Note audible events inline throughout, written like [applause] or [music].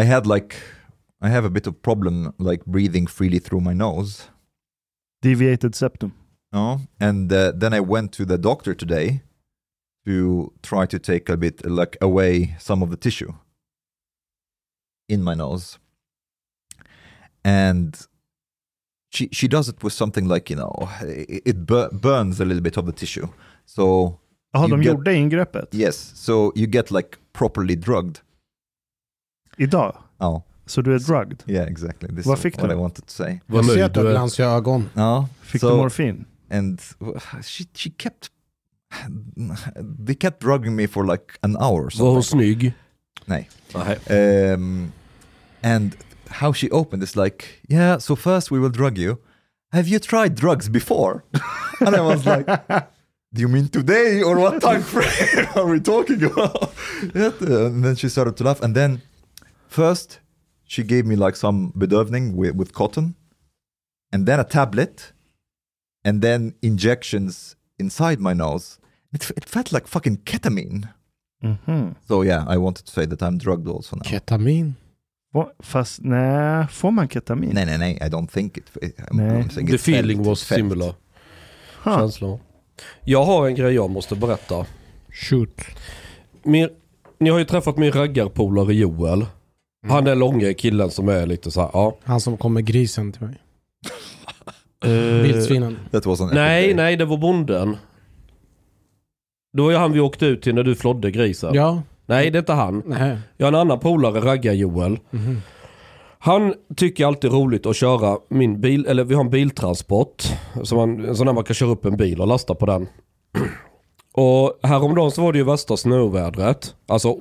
I had like, I have a bit of problem like breathing freely through my nose. Deviated septum. No, and uh, then I went to the doctor today to try to take a bit like away some of the tissue in my nose, and she she does it with something like you know it, it bur- burns a little bit of the tissue, so Jaha, You de get- gjorde ingreppet yes, so you get like properly drugged. Idag. Oh, Så du är drugged. yeah, exactly. This Vad fick du? I wanted to say. Jag ser att du har är. glans i ögon. No, Fick so, du morfin? and she she kept they kept drugging me for like an hour. or Var hon snygg? Nej. Nej. Um, and how she opened is like, yeah. So first we will drug you. Have you tried drugs before? [laughs] and I was like, do you mean today or what time frame [laughs] are we talking about? [laughs] And then she started to laugh. And then first she gave me like some bedövning with, with cotton, and then a tablet, and then injections inside my nose. It, it felt like fucking ketamine. Mhm. So yeah, I wanted to say that I'm drugged also now. Ketamin. Få- Fast nej, får man ketamin? Nej, nej, nej, I don't think it. I'm, Nej. I'm saying The feeling was felt. similar. Ha. Känslan. Jag har en grej jag måste berätta. Shoot. Min, ni har ju träffat min raggarpolare Joel. Han är långa killen som är lite så här, ja. Han som kom med grisen till mig. [laughs] Eh, Vildsvinen. Nej, nej det var bonden. Det var ju han vi åkte ut till när du flodde grisen. Ja. Nej, det är inte han. Nej. Jag har en annan polare, raggar-Joel. Mhm. Han tycker alltid roligt att köra min bil, eller vi har en biltransport. Så man, en sån där man kan köra upp en bil och lasta på den. [clears throat] Och häromdagen så var det ju värsta snövädret. Alltså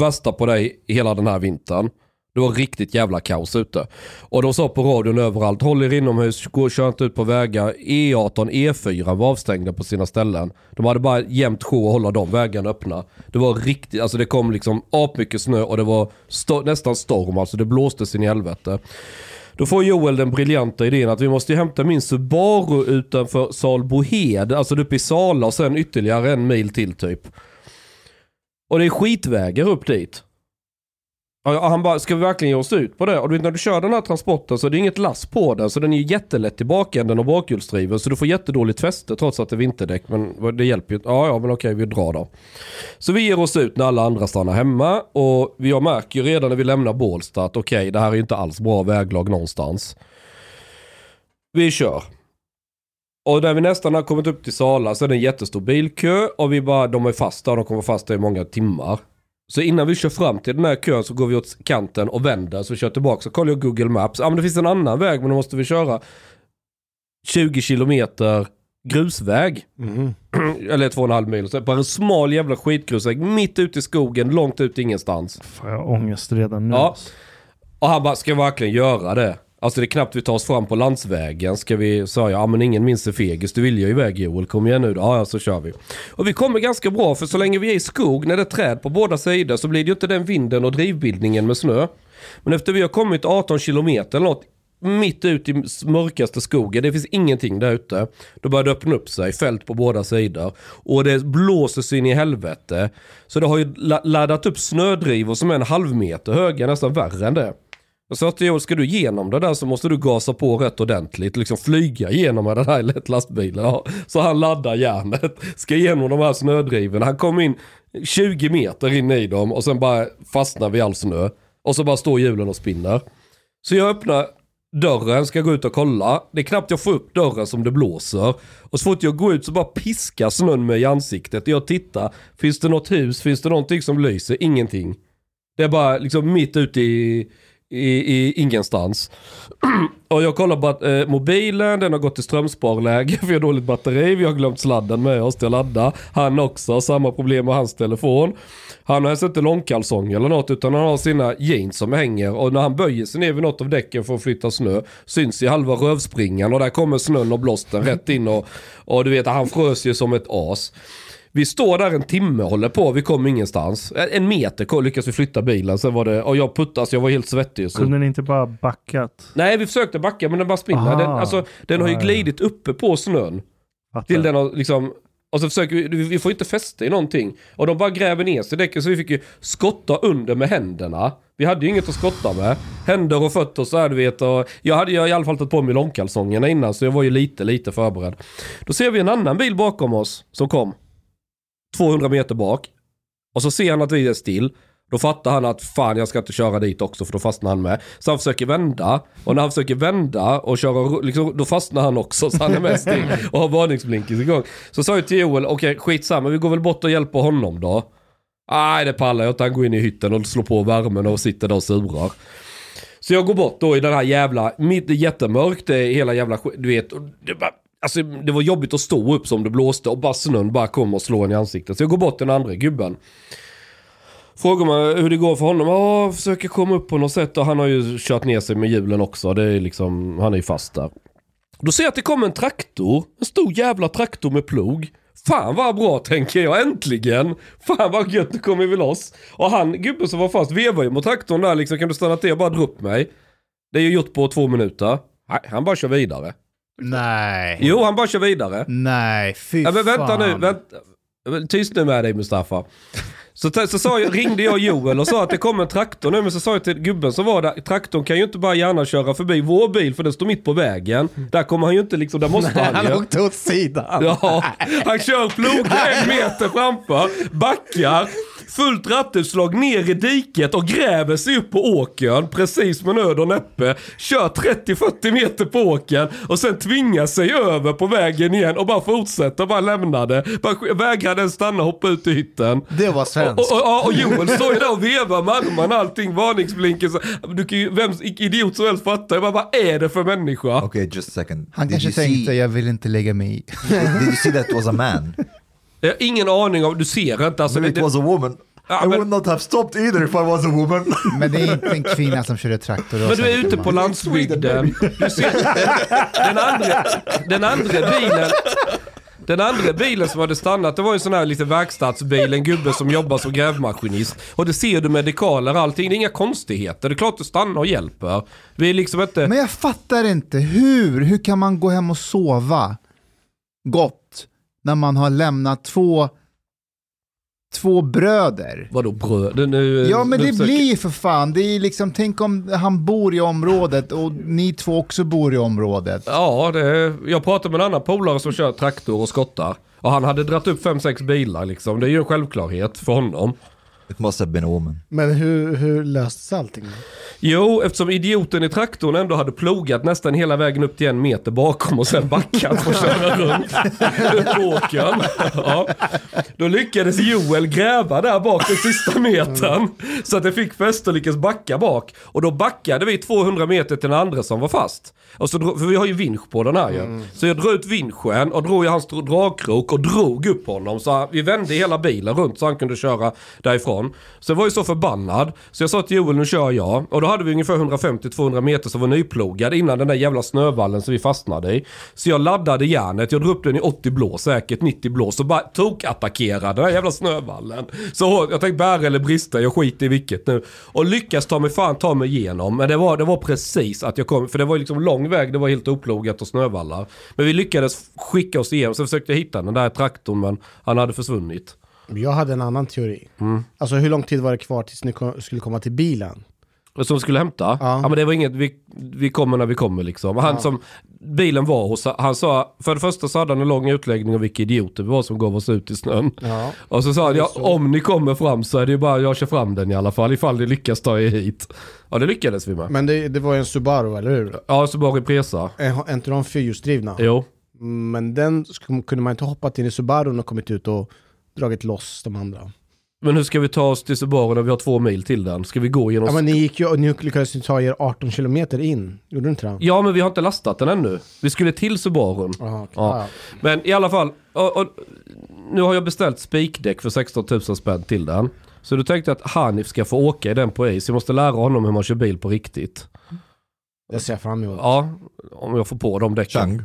värsta på dig hela den här vintern. Det var riktigt jävla kaos ute. Och de sa på radion överallt, håll er inomhus, gå och kör inte ut på vägar. E18, E4 var avstängda på sina ställen. De hade bara jämt sjå att hålla de vägarna öppna. Det var riktigt, alltså det kom liksom apmycket snö och det var sto- nästan storm, alltså det blåste sin i helvete. Då får Joel den briljanta idén att vi måste ju hämta min Subaru utanför Salbohed, alltså uppe i Sala och sen ytterligare en mil till typ. Och det är skitvägar upp dit. Och Han bara, ska vi verkligen ge oss ut på det? Och du vet när du kör den här transporten så är det inget lass på den så den är ju jättelätt i bakänden och bakhjulsdriven så du får jättedåligt fäste trots att det är vinterdäck men det hjälper ju inte. Ja, ja men okej vi drar då. Så vi ger oss ut när alla andra stannar hemma och jag märker ju redan när vi lämnar Bålsta att okej det här är ju inte alls bra väglag någonstans. Vi kör. Och när vi nästan har kommit upp till Sala så är det en jättestor bilkö och vi bara, de är fast där, de kommer fast där i många timmar. Så innan vi kör fram till den här kön så går vi åt kanten och vänder så vi kör tillbaka. Så kollar jag Google Maps. Ja men det finns en annan väg men då måste vi köra 20 kilometer grusväg. Mhm. [clears throat] Eller två och en halv mil. Så bara en smal jävla skitgrusväg mitt ute i skogen, långt ut ingenstans. Fan, jag har ångest redan nu. Ja. alltså. Och han bara, ska jag verkligen göra det? Alltså det är knappt vi tar oss fram på landsvägen. Ska vi, sa jag, ja men ingen minns är fegis. Du vill ju iväg Joel, kom igen nu då. Ja, ja så kör vi. Och vi kommer ganska bra för så länge vi är i skog, när det är träd på båda sidor så blir det ju inte den vinden och drivbildningen med snö. Men efter vi har kommit 18 kilometer eller något, mitt ut i mörkaste skogen, det finns ingenting där ute. Då börjar det öppna upp sig, fält på båda sidor. Och det blåser sig in i helvete. Så det har ju laddat upp snödrivor som är en halv meter höga, nästan värre än det. Jag sa till Joel, ska du igenom det där så måste du gasa på rätt ordentligt. Liksom flyga igenom med den här lättlastbilen. Ja, så han laddar järnet, ska igenom de här snödriven. Han kom in 20 meter in i dem och sen bara fastnar vi i all snö. Och så bara står hjulen och spinner. Så jag öppnar dörren, ska gå ut och kolla. Det är knappt jag får upp dörren som det blåser. Och så fort jag går ut så bara piskar snön mig i ansiktet. Jag tittar, finns det något hus, finns det någonting som lyser? Ingenting. Det är bara liksom mitt ute i, i, i ingenstans. [clears throat] och jag kollar på att eh, mobilen, den har gått till strömsparläge [laughs] för jag har dåligt batteri. Vi har glömt sladden med oss till att ladda. Han också, har samma problem med hans telefon. Han har alltså inte långkalsong eller något utan han har sina jeans som hänger och när han böjer sig ner vid något av däcken för att flytta snö syns i halva rövspringan och där kommer snön och blåsten rätt in och, och du vet han frös ju som ett as. Vi står där en timme och håller på, vi kom ingenstans. En meter lyckades vi flytta bilen, sen var det, och jag puttas, jag var helt svettig. Så. Kunde ni inte bara backat? Nej, vi försökte backa men den bara spinner. Aha. Den, alltså, den har ju glidit uppe på snön. Fattar. Till den har liksom, Och så försöker vi, vi får inte fäste i någonting. Och de bara gräver ner sig i däcken så vi fick ju skotta under med händerna. Vi hade ju inget att skotta med. Händer och fötter så här du vet. Och jag hade ju i alla fall tagit på mig långkalsongerna innan så jag var ju lite, lite förberedd. Då ser vi en annan bil bakom oss som kom. 200 meter bak. Och så ser han att vi är still. Då fattar han att fan jag ska inte köra dit också för då fastnar han med. Så han försöker vända. Och när han försöker vända och köra, liksom, då fastnar han också så han är med still. [laughs] Och har varningsblinkers igång. Så sa jag till Joel, okej skitsamma vi går väl bort och hjälper honom då. Nej det pallar jag inte, han går in i hytten och slår på värmen och sitter där och surar. Så jag går bort då i den här jävla, mitt, jättemörkt, det är hela jävla du vet. Och det, bara, alltså, det var jobbigt att stå upp som det blåste och bara snön bara kom och slår en i ansiktet. Så jag går bort till den andra gubben. Frågar man hur det går för honom. Ja, försöker komma upp på något sätt och han har ju kört ner sig med hjulen också. Det är liksom, han är ju fast där. Då ser jag att det kommer en traktor. En stor jävla traktor med plog. Fan vad bra tänker jag, äntligen! Fan vad gött, nu kommer vi loss. Och han, gubben som var fast, vevar ju mot traktorn där liksom. Kan du stanna till och bara dra upp mig? Det är ju gjort på två minuter. Nej, han bara kör vidare. Nej. Jo, han bara kör vidare. Nej, fy Ja, men vänta fan. nu, vänta. Tyst nu med dig Mustafa. Så, så sa jag, ringde jag Joel och sa att det kommer en traktor nu, men så sa jag till gubben som var där, traktorn kan ju inte bara gärna köra förbi vår bil för den står mitt på vägen. Där kommer han ju inte liksom, där måste han Han ju. åkte åt sidan. Ja, han kör plogen en meter framför, backar, fullt rattutslag ner i diket och gräver sig upp på åkern precis med nöd och näppe. Kör 30-40 meter på åkern och sen tvingar sig över på vägen igen och bara fortsätter, bara lämnar det. Bara vägrar den stanna och hoppa ut i hytten. Det var Och, svenskt. och, och, och Joel står ju där och vevar med armarna, allting, varningsblinker. Så, du kan ju, vem idiot som helst fattar. Jag bara, vad är det för människa? Okay, just a second. Han Did kanske you tänkte, see, jag vill inte lägga mig i. Did you see that was a man? Jag har ingen aning om, du ser inte. Alltså, it det- was a woman. Ja, I men- would not have stopped either if I was a woman. [laughs] Men det är inte en kvinna som körde traktor. Men du är ute på landsbygden. Du ser, den, andra, den andra bilen. Den andra bilen som hade stannat, det var en sån här lite verkstadsbil, en gubbe som jobbar som grävmaskinist. Och det ser du med dekaler och allting, det är inga konstigheter. Det är klart du stannar och hjälper. Vi är liksom inte... Men jag fattar inte, hur, hur kan man gå hem och sova gott när man har lämnat två, två bröder? Vadå bröd? Det- Nu, Ja men nu det försöker- blir för fan, det är liksom, tänk om han bor i området och ni två också bor i området. Ja, det, jag pratade med en annan polare som kör traktor och skottar. Och han hade dratt upp fem sex bilar liksom. Det är ju en självklarhet för honom. It must have been a woman. Men hur, hur löstes allting? Jo, eftersom idioten i traktorn ändå hade plogat nästan hela vägen upp till en meter bakom och sen backat och köra runt på åkern. Ja. Då lyckades Joel gräva där bak den sista metern. Så att det fick fäste och lyckades backa bak. Och då backade vi 200 meter till den andra som var fast. Och så, för vi har ju vinsch på den här ju. Så jag drog ut vinschen och drog i hans dra- dragkrok och drog upp honom. Så vi vände hela bilen runt så han kunde köra därifrån. Så jag var ju så förbannad. Så jag sa till Joel, nu kör jag. Och då hade vi ungefär 150-200 meter som var nyplogad innan den där jävla snövallen som vi fastnade i. Så jag laddade järnet, jag drog upp den i 80 blå. säkert 90 blå. Så bara tokattackerade den här jävla snövallen. Så jag tänkte bära eller brista, jag skiter i vilket nu. Och lyckas ta mig fan ta mig igenom. Men det var, det var precis att jag kom, för det var liksom lång väg, det var helt oplogat och snövallar. Men vi lyckades skicka oss igenom, så försökte jag hitta den där traktorn men han hade försvunnit. Jag hade en annan teori. Mm. Alltså hur lång tid var det kvar tills ni kom, skulle komma till bilen? Som skulle hämta? Ja. Ja. men det var inget, vi, vi kommer när vi kommer liksom. Han som bilen var hos, han sa, för det första så hade han en lång utläggning om vilka idioter vi var som gav oss ut i snön. Ja. Och så sa han, ja, om ni kommer fram så är det ju bara, jag kör fram den i alla fall, ifall ni lyckas ta er hit. Ja det lyckades vi med. Men det, det var ju en Subaru, eller hur? Ja, så bara Presa. Är inte de fyrhjulsdrivna? Jo. Men den kunde man inte hoppat in i Subarun och kommit ut och dragit loss de andra. Men hur ska vi ta oss till Subaru när vi har två mil till den? Ska vi gå genom... Ja men ni gick ju och ni lyckades ju ta er 18 kilometer in. Gjorde du inte det? Ja, men vi har inte lastat den ännu. Vi skulle till Subarun. Aha. Ja. Ja. Men i alla fall, och, och, nu har jag beställt spikdäck för 16 000 spänn till den. Så du tänkte att Hanif ska få åka i den på is. Jag måste lära honom hur man kör bil på riktigt. Det ser jag fram emot. Ja, om jag får på de däcken. Chang,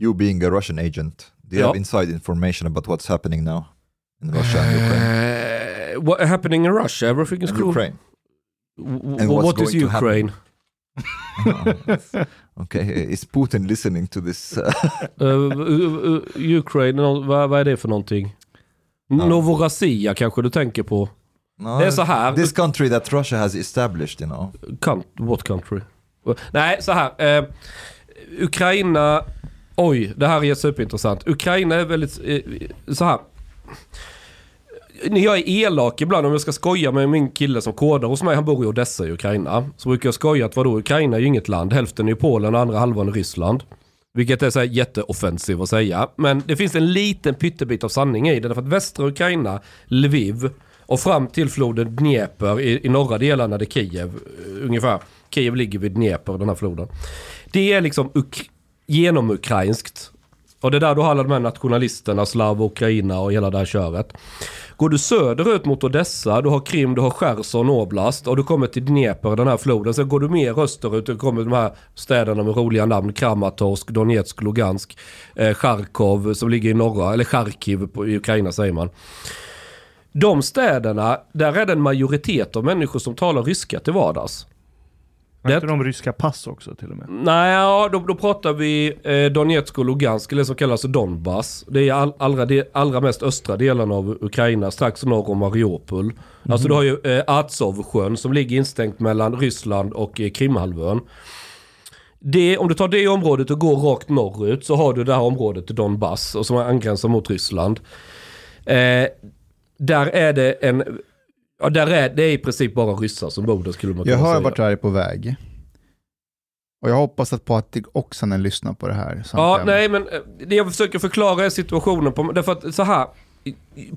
you being a Russian agent, do you Ja. have inside information about what's happening now in Russia and Ukraine? Uh, what happening in Russia? Everything is cool. Ukraine. W- And what is? Ukraine? [laughs] okay, is Putin listening to this? Uh, [laughs] Uh, Ukraine, vad, vad är det för någonting? Novorossiya kanske du tänker på? no, Det är så här. This country that Russia has established, you know. Count, what country? Nej, så här. Eh, Ukraina... Oj, det här är superintressant. Ukraina är väldigt... Eh, så här. När jag är elak ibland, om jag ska skoja med min kille som kodar hos mig, han bor i Odessa i Ukraina. Så brukar jag skoja att vadå, Ukraina är ju inget land. Hälften är ju Polen och andra halvan är Ryssland. Vilket är så här jätteoffensiv att säga. Men det finns en liten pyttebit av sanning i det. Därför att västra Ukraina, Lviv och fram till floden Dnieper i, i norra delarna, det är Kiev eh, ungefär. Kiev ligger vid Dnieper, den här floden. Det är liksom uk- genomukrainskt. Och det är där du har alla de här nationalisterna, Slav, Ukraina och hela det här köret. Går du söderut mot Odessa, du har Krim, du har Cherson Oblast och du kommer till Dnepr, den här floden. Sen går du mer österut, du kommer de här städerna med roliga namn. Kramatorsk, Donetsk, Lugansk, eh, Charkov som ligger i norra, eller Charkiv på, i Ukraina säger man. De städerna, där är det en majoritet av människor som talar ryska till vardags. Det- inte de ryska pass också till och med? Nej, ja, då, då pratar vi eh, Donetsk och Lugansk, eller som kallas Donbass. Det är all, allra, de, allra mest östra delen av Ukraina, strax norr om Mariupol. Alltså du har ju eh, Azovsjön som ligger instängt mellan Ryssland och eh, Krimhalvön. Det, om du tar det området och går rakt norrut så har du det här området Donbass och som angränsar mot Ryssland. Eh, där är det en... Ja, där är, det är i princip bara ryssar som bor där skulle man Jag kunna hör säga. vart det här är på väg. Och jag hoppas att Patrik Oksanen lyssnar på det här. Ja, nej men eh, det jag försöker förklara är situationen på... Därför att så här.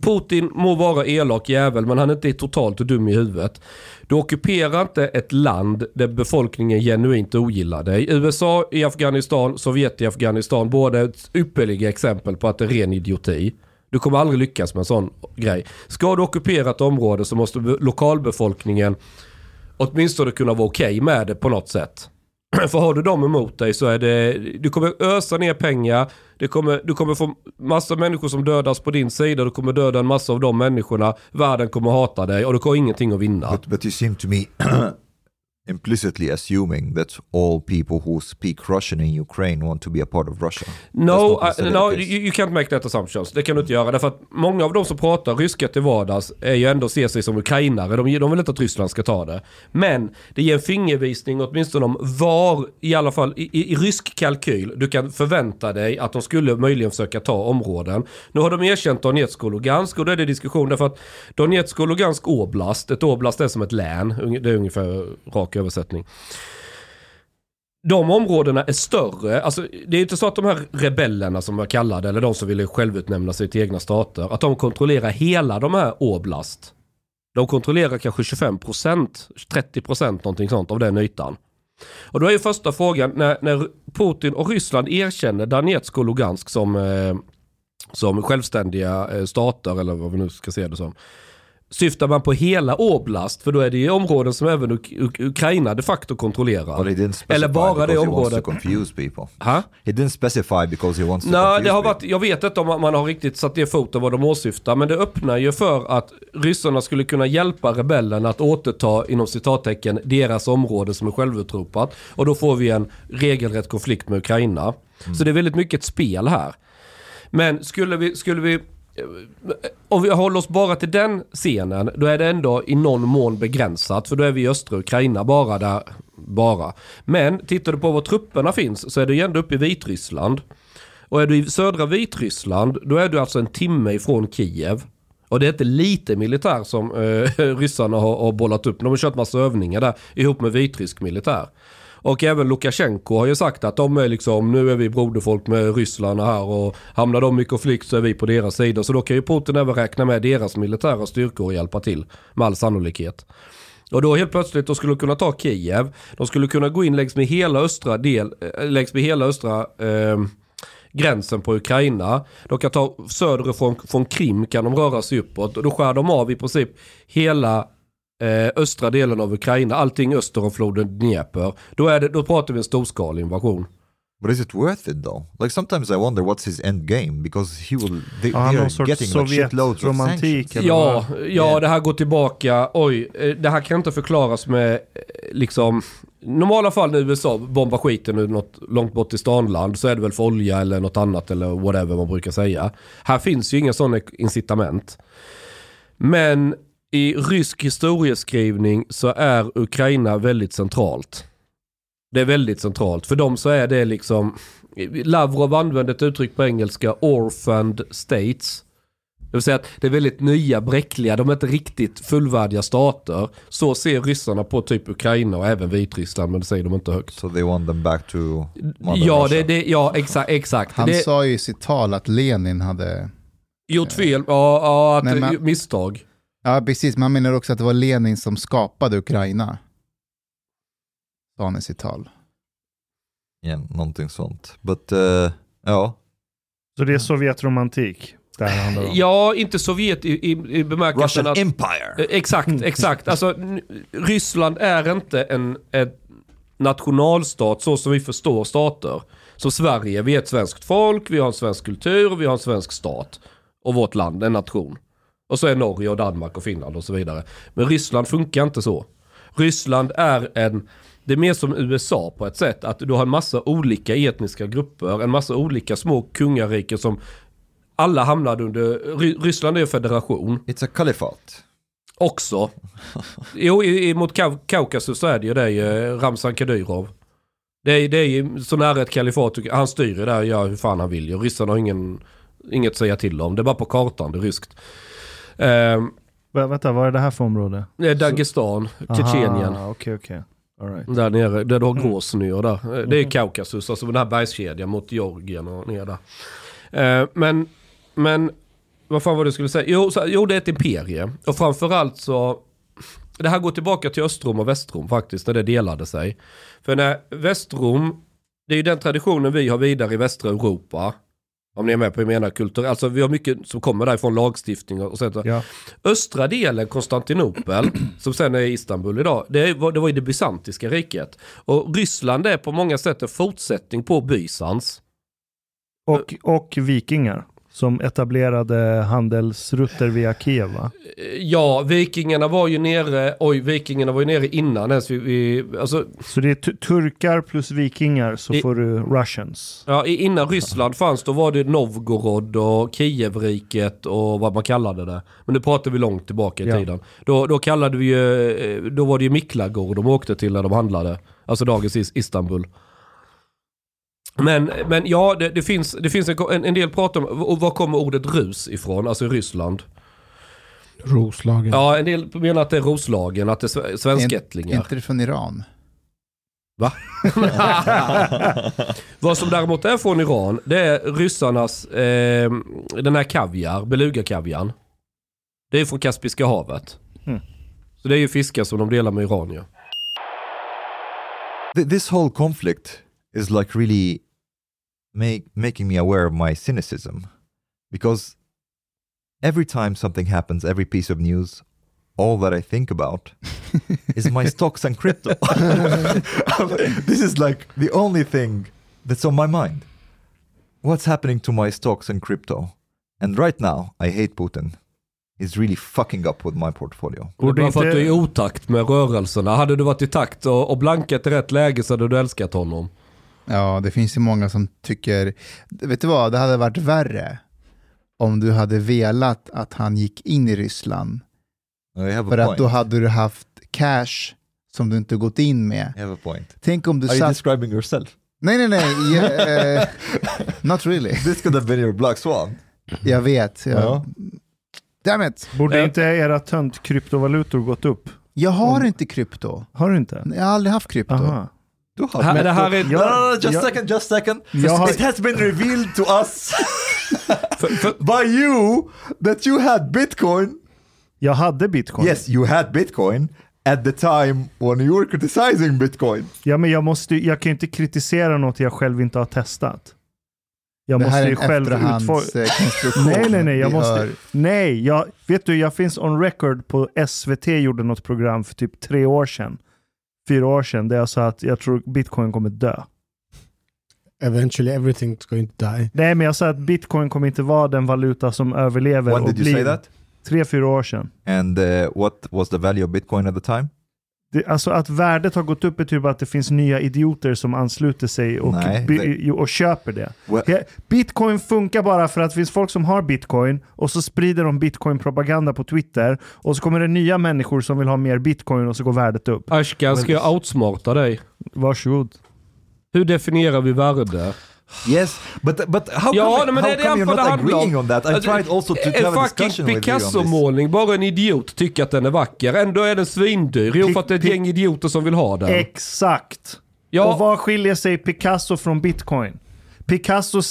Putin må vara elak jävel men han är inte totalt dum i huvudet. Du ockuperar inte ett land där befolkningen genuint ogillar dig. USA i Afghanistan, Sovjet i Afghanistan, båda är ett ypperliga exempel på att det är ren idioti. Du kommer aldrig lyckas med en sån grej. Ska du ockupera ett område så måste lokalbefolkningen åtminstone kunna vara okej med det på något sätt. [clears throat] För har du dem emot dig så är det, du kommer ösa ner pengar, det kommer, du kommer få massa människor som dödas på din sida, du kommer döda en massa av de människorna, världen kommer hata dig och du kommer ingenting att vinna. But, but you seem to me [clears throat] implicitly assuming that all people who speak Russian in Ukraine want to be a part of Russia. No, uh, no you, you can't make that assumptions. Det kan du inte göra. Därför att många av de som pratar ryska till vardags är ju ändå ser sig som ukrainare. De, de vill inte att Ryssland ska ta det. Men det ger en fingervisning åtminstone om var, i alla fall i, i, i rysk kalkyl, du kan förvänta dig att de skulle möjligen försöka ta områden. Nu har de erkänt Donetsk och Lugansk och då är det diskussion därför att Donetsk och Lugansk oblast, ett oblast är som ett län, det är ungefär rak översättning de områdena är större. Alltså, det är inte så att de här rebellerna som jag kallade eller de som ville självutnämna sig till egna stater, att de kontrollerar hela de här oblast. De kontrollerar kanske 25%, 30% någonting sånt av den ytan. Och då är ju första frågan, när, när Putin och Ryssland erkänner Donetsk och Lugansk som, eh, som självständiga eh, stater, eller vad vi nu ska se det som. Syftar man på hela Oblast, för då är det ju områden som även Uk- Uk- Ukraina de facto kontrollerar. Eller bara det området. people. Ha? He didn't specify because he wants to Nej, det har people. varit, jag vet inte om man har riktigt satt ner foten vad de åsyftar, men det öppnar ju för att ryssarna skulle kunna hjälpa rebellerna att återta, inom citattecken, deras område som är självutropat. Och då får vi en regelrätt konflikt med Ukraina. Så det är väldigt mycket ett spel här. Men skulle vi, skulle vi om vi håller oss bara till den scenen, då är det ändå i någon mån begränsat. För då är vi i östra Ukraina bara där. Bara. Men tittar du på var trupperna finns så är du ju ändå uppe i Vitryssland. Och är du i södra Vitryssland, då är du alltså en timme ifrån Kiev. Och det är inte lite militär som eh, [laughs] ryssarna har, har bollat upp. De har kört massa övningar där ihop med vitrysk militär. Och även Lukasjenko har ju sagt att de är liksom, nu är vi broderfolk med Ryssland här och hamnar de i konflikt så är vi på deras sida. Så då kan ju Putin även räkna med deras militära styrkor och hjälpa till med all sannolikhet. Och då helt plötsligt, de skulle kunna ta Kiev. De skulle kunna gå in längs med hela östra del, eh, längs med hela östra eh, gränsen på Ukraina. De kan ta söderifrån från Krim kan de röra sig uppåt. Och då skär de av i princip hela eh, östra delen av Ukraina. Allting öster om floden Dnieper. Då, är det, då pratar vi en storskalig invasion. But is it worth it though? Like sometimes I wonder what's his end game because he will. They, han they are getting like shitloads of sanctions. eller Ja, ja Yeah. det här går tillbaka. Oj, eh, det här kan inte förklaras med eh, liksom normala fall när USA bombar skiten ur något långt bort i stanland så är det väl för olja eller något annat eller whatever man brukar säga. Här finns ju inga sådana incitament. Men i rysk historieskrivning så är Ukraina väldigt centralt. Det är väldigt centralt. För dem så är det liksom, Lavrov använde ett uttryck på engelska, orphaned states. Det vill säga att det är väldigt nya, bräckliga, de är inte riktigt fullvärdiga stater. Så ser ryssarna på typ Ukraina och även Vitryssland, men det säger de inte högt. So they want them back to Mother Ja, det, det, ja exakt. exakt. Han det, sa ju i sitt tal att Lenin hade... gjort fel, ja, ja att, Nej, men- misstag. Ja, precis. Men han menar också att det var Lenin som skapade Ukraina. Sa han i sitt tal. Yeah, någonting sånt. But, uh, ja. Så det är Sovjetromantik? Ja, inte Sovjet i, i, i bemärkelsen Russian att... Empire. Eh, Exakt, exakt. Alltså, Ryssland är inte en, en nationalstat så som vi förstår stater. Som Sverige, vi är ett svenskt folk, vi har en svensk kultur, vi har en svensk stat. Och vårt land, en nation. Och så är Norge och Danmark och Finland och så vidare. Men Ryssland funkar inte så. Ryssland är en, det är mer som USA på ett sätt. Att du har en massa olika etniska grupper, en massa olika små kungariken som alla hamnade under, Ry- Ryssland är en federation It's a kalifat. också. Jo, i, i, mot Kau- Kaukasus så är det ju det, eh, Ramzan Kadyrov. Det är, det är ju så nära ett kalifat, han styr ju där och gör hur fan han vill ju. Ryssarna har ingen, inget att säga till om, det är bara på kartan, det är ryskt. Vä- Vänta, vad är det här för område? det är Dagestan, Tjetjenien. Okej. All right. Där nere, där du har Mm. Grosny och där. Eh, Det är Kaukasus, alltså den här bergskedjan mot Georgien och ner där. Eh, men, men, vad fan var det jag skulle säga? Jo, så, jo, det är ett imperie. Och framförallt så, det här går tillbaka till Östrom och Västrom faktiskt, när det delade sig. För när Västrom, det är ju den traditionen vi har vidare i västra Europa. Om ni är med på jag menar kultur. Alltså vi har mycket som kommer därifrån lagstiftning och sånt. Ja. Östra delen, Konstantinopel, [clears throat] som sen är Istanbul idag, det var, det var i det bysantiska riket. Och Ryssland är på många sätt en fortsättning på Bysans. Och, och vikingar som etablerade handelsrutter via Kiev va? Ja, vikingarna var ju nere, oj, vikingarna var ju nere innan ens vi, vi alltså, Så det är tu- turkar plus vikingar så I- får du russians. ja, innan Ryssland fanns då var det Novgorod och Kievriket och vad man kallade det. Men nu pratar vi långt tillbaka i Ja. tiden. Då, då kallade vi ju, eh, då var det ju Miklagård de åkte till när de handlade. Alltså dagens Is- Istanbul. Men, men ja, det, det finns, det finns en, en, del prat om, och var kommer ordet rus ifrån? Alltså Ryssland. Roslagen. Ja, en del menar att det är Roslagen, att det är sve- Är svenskättlingar. inte det från Iran? Va? [laughs] Vad som däremot är från Iran, det är ryssarnas, eh, den här kaviar, beluga-kaviarn. Det är från Kaspiska havet. Mm. Så det är ju fiskar som de delar med Iran ju. Th- this whole conflict is like really make, making me aware of my cynicism because every time something happens, every piece of news, all that I think about is my [laughs] stocks and crypto. [laughs] this is like [laughs] the only thing that's on my mind. What's happening to my stocks and crypto? And right now, I hate Putin. He's really fucking up with my portfolio. Det är bara för att du är i otakt med rörelserna. Hade du varit i takt och, och blankat i rätt läge så hade du älskat honom. Ja, det finns ju många som tycker... Vet du vad, det hade varit värre om du hade velat att han gick in i Ryssland. För att point. då hade du haft cash som du inte gått in med. I have a point. Tänk om du Are you satt... describing yourself? Nej, nej, nej. Yeah, eh, not really. [laughs] This could have been your black swan. Jag vet. Jag, Ja. Damn it. Borde Eh. inte era tönt kryptovalutor gått upp? Jag har inte krypto. Har du inte? Jag har aldrig haft krypto. Aha. Du har Här, det här är... No, no, no, just jag- second, just second. Har- It has been revealed to us [laughs] För, för, [laughs] by you that you had Bitcoin. Jag hade bitcoin. Yes, you had Bitcoin at the time when you were criticizing Bitcoin. Ja, men jag, måste, jag kan ju inte kritisera något jag själv inte har testat. Jag Det måste här är ju en själv utforma... Nej, nej, nej. Jag måste... hör- Nej, jag, vet du, jag finns on record på SVT gjorde något program för typ tre år sedan. Fyra år sedan, där jag sa att jag tror bitcoin kommer dö. Eventually everything's going to die. Nej, men jag sa att bitcoin kommer inte vara den valuta som överlever When did you blir say that? tre, fyra år sedan. And uh, what was the value of Bitcoin at the time? Det, alltså att värdet har gått upp betyder bara att det finns nya idioter som ansluter sig och, Nej, det- och köper det. Well- Bitcoin funkar bara för att det finns folk som har bitcoin och så sprider de bitcoin-propaganda på Twitter och så kommer det nya människor som vill ha mer bitcoin och så går värdet upp. Ashkan, ska jag outsmarta dig? Varsågod. Hur definierar vi värde? Yes, but but how Ja, come, men how det är det come you're not om. agreeing on that? I Alltså, tried also to, to en have a discussion with you on this. Picasso-målning, bara en idiot tycker att den är vacker. Ändå är den svindyr. Jo, för att det är ett gäng idioter som vill ha den. Exakt. Och Ja, vad skiljer sig Picasso från bitcoin? Picasso,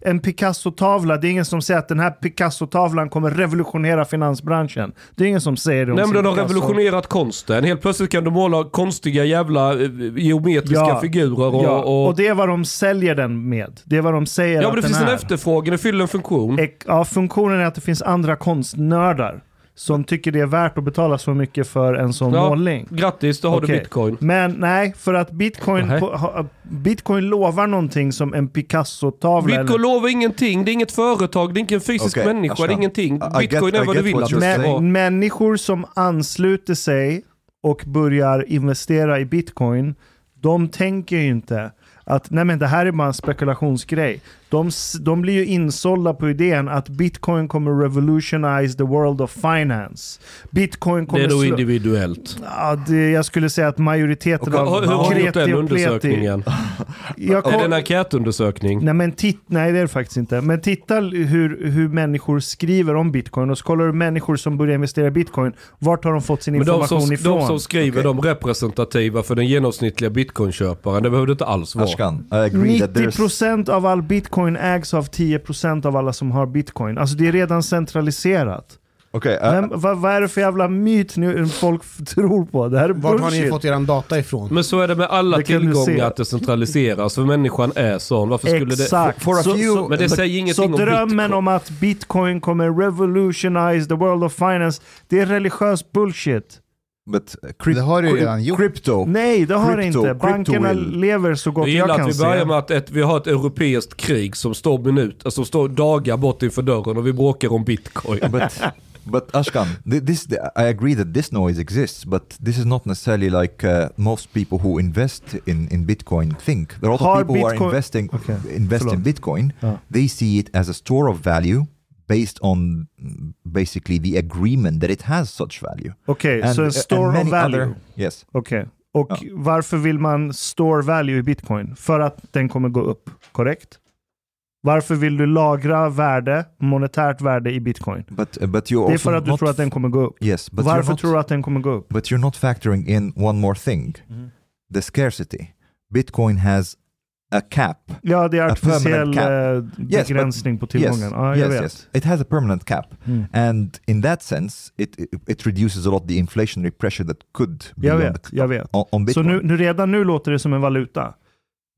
en Picasso-tavla, det är ingen som säger att den här Picasso-tavlan kommer revolutionera finansbranschen. Det är ingen som säger det om nej, men den har revolutionerat konsten. Helt plötsligt kan du måla konstiga jävla eh, geometriska Ja, figurer och... Ja, och, och det är vad de säljer den med. Det är vad de säger ja men det den finns en efterfrågan, det fyller en funktion. Ja, funktionen är att det finns andra konstnördar som tycker det är värt att betala så mycket för en sån Ja, målning. Grattis, då har Okej. du bitcoin. Men nej, för att bitcoin, Nej. på, ha, bitcoin lovar någonting som en Picasso-tavla. Bitcoin lovar ingenting, det är inget företag, det är inte en fysisk Okej, människa, det är ingenting. I get- Bitcoin är vad du vill att det. Men människor som ansluter sig och börjar investera i bitcoin, de tänker ju inte att nej men det här är bara en spekulationsgrej. De, de blir ju insålda på idén att bitcoin kommer revolutionize the world of finance. Bitcoin Det kommer är då individuellt. Ja, det, jag skulle säga att majoriteten Och, av hur har du gjort kreti den undersökningen? [laughs] Jag Är kom- det en enkätundersökning? Nej, men titt, nej, det är det faktiskt inte. Men titta hur, hur människor skriver om bitcoin och så kollar du människor som börjar investera i bitcoin. Vart har de fått sin Men de information som, ifrån? de som skriver de representativa för den genomsnittliga bitcoinköparen, det behöver det inte alls vara. Ashkan, I agree that there's... 90% av all bitcoin ägs av 10% av alla som har bitcoin. Alltså det är redan centraliserat. Okay, uh, Men vad, vad är det för jävla myt nu folk tror på? Det här är Vart har ni bullshit. fått eran data ifrån? Men så är det med alla Det tillgångar att det centraliseras. För människan är sån. Varför skulle det... Exakt. For a Så- few- så- Men det säger ingenting Så om drömmen bitcoin. om att bitcoin kommer revolutionize the world of finance, det är religiös bullshit. But uh, crypt- Det har du redan gjort. Crypto. Nej, det har det Crypto- inte. crypto Bankerna lever så gott Jag jag, gillar kan att vi börjar se. med att ett, vi har ett europeiskt krig som står, minut, alltså som står dagar bort inför dörren och vi bråkar om bitcoin. [laughs] but but Ashkan, thi- this I agree that this noise exists, but this is not necessarily like uh, most people who invest in, in Bitcoin think. There are a lot of people who are Bitcoin- investing Okej, invest in förlåt. Bitcoin. Ja. They see it as a store of value based on mm, basically the agreement that it has such value. Okej, And- så en and store of value. other- yes. Okej. Och Ja. varför vill man store value i bitcoin? För att den kommer gå upp, korrekt? Varför vill du lagra värde, monetärt värde i bitcoin? But uh, but you Det är för att du not tror att den kommer gå upp. yes, but you're Varför not, tror du att den kommer gå upp? but you're not factoring in one more thing, Mhm. the scarcity. Bitcoin has a cap. Ja, det är artificiell cap. eh, Yes, but- begränsning på tillgången. Ja, jag yes, yes. It has a permanent cap, Mm. and in that sense, it it, reduces a lot the inflationary pressure that could be Jag on, vet, the, jag vet. on, on Så Bitcoin. nu, nu, redan nu låter det som en valuta.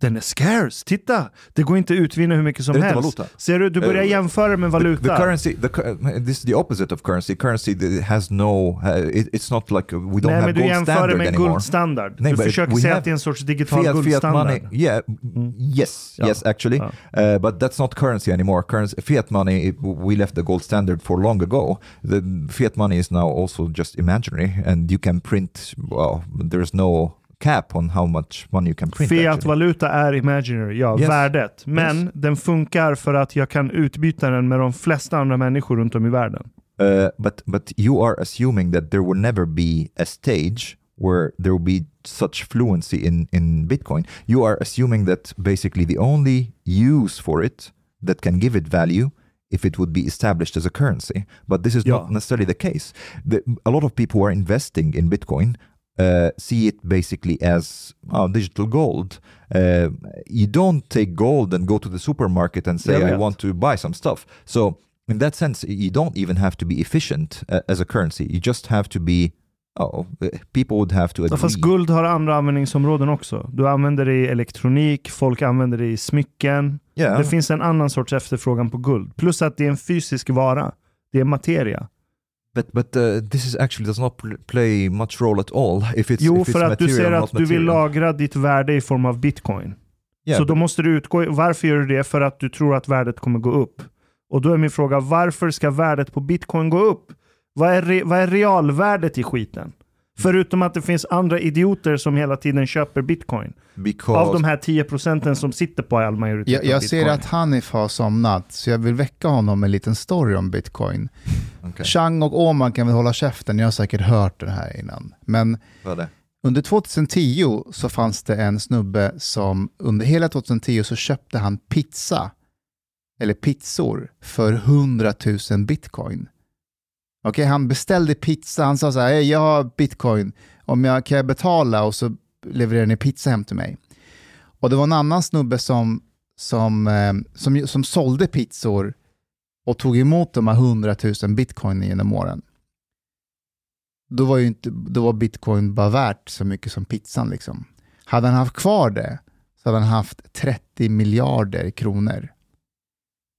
Den är scarce, titta! Det går inte att utvinna hur mycket som helst. valuta. Ser du, du börjar Eh, jämföra med The, valuta. the currency, the, this is the opposite of currency. Currency has no, uh, it, it's not like uh, we don't Nej, have men du gold jämför det standard med anymore. guldstandard. Nej, du försöker säga att det är en sorts digital Fiat, fiat guldstandard. money, yeah, yes, Ja. yes, actually, uh, but that's not currency anymore. Currency, fiat money, we left the gold standard for long ago. The fiat money is now also just imaginary, and you can print. Well, there's no cap on how much money you can print. Fiat-valuta är imaginary, ja, Yes. värdet. Men Yes. den funkar för att jag kan utbyta den med de flesta andra människor runt om i världen. Uh, but but you are assuming that there will never be a stage where there will be such fluency in in Bitcoin. You are assuming that basically the only use for it that can give it value if it would be established as a currency. But this is Yeah. not necessarily the case. The, a lot of people who are investing in Bitcoin uh, see it basically as oh, digital gold. Uh, you don't take gold and go to the supermarket and say, Jag I vet. want to buy some stuff. So, in that sense, you don't even have to be efficient uh, as a currency. You just have to be, oh, people would have to Ja, agree. fast guld har andra användningsområden också. Du använder det i elektronik, folk använder det i smycken. yeah. Det finns en annan sorts efterfrågan på guld. Plus att det är en fysisk vara. Det är materia. But but uh, this is actually does not pl- play much role at all if it's Jo, if it's för att du säger att du vill lagra ditt värde i form av bitcoin. Yeah, så but- då måste du utgå Varför gör du det? För att du tror att värdet kommer gå upp. Och då är min fråga, varför ska värdet på bitcoin gå upp? Vad är, re, vad är realvärdet i skiten? Förutom att det finns andra idioter som hela tiden köper bitcoin. Because Av de här 10 procenten som sitter på all majoritet Jag, av jag ser att Hanif har somnat, så jag vill väcka honom med en liten story om bitcoin. Okej, Chang och Åman kan väl hålla käften, jag har säkert hört det här innan. Men vad är det? under 2010 så fanns det en snubbe som under hela 2010 så köpte han pizza, eller pizzor, för 100 000 bitcoin. Okay, han beställde pizza, han sa så här, jag har bitcoin, om jag kan jag betala och så levererar ni pizza hem till mig. Och det var en annan snubbe som, som, eh, som, som sålde pizzor och tog emot de här 100 000 bitcoin genom åren. Då var, ju inte, då var bitcoin bara värt så mycket som pizzan. Liksom. Hade han haft kvar det så hade han haft 30 miljarder kronor.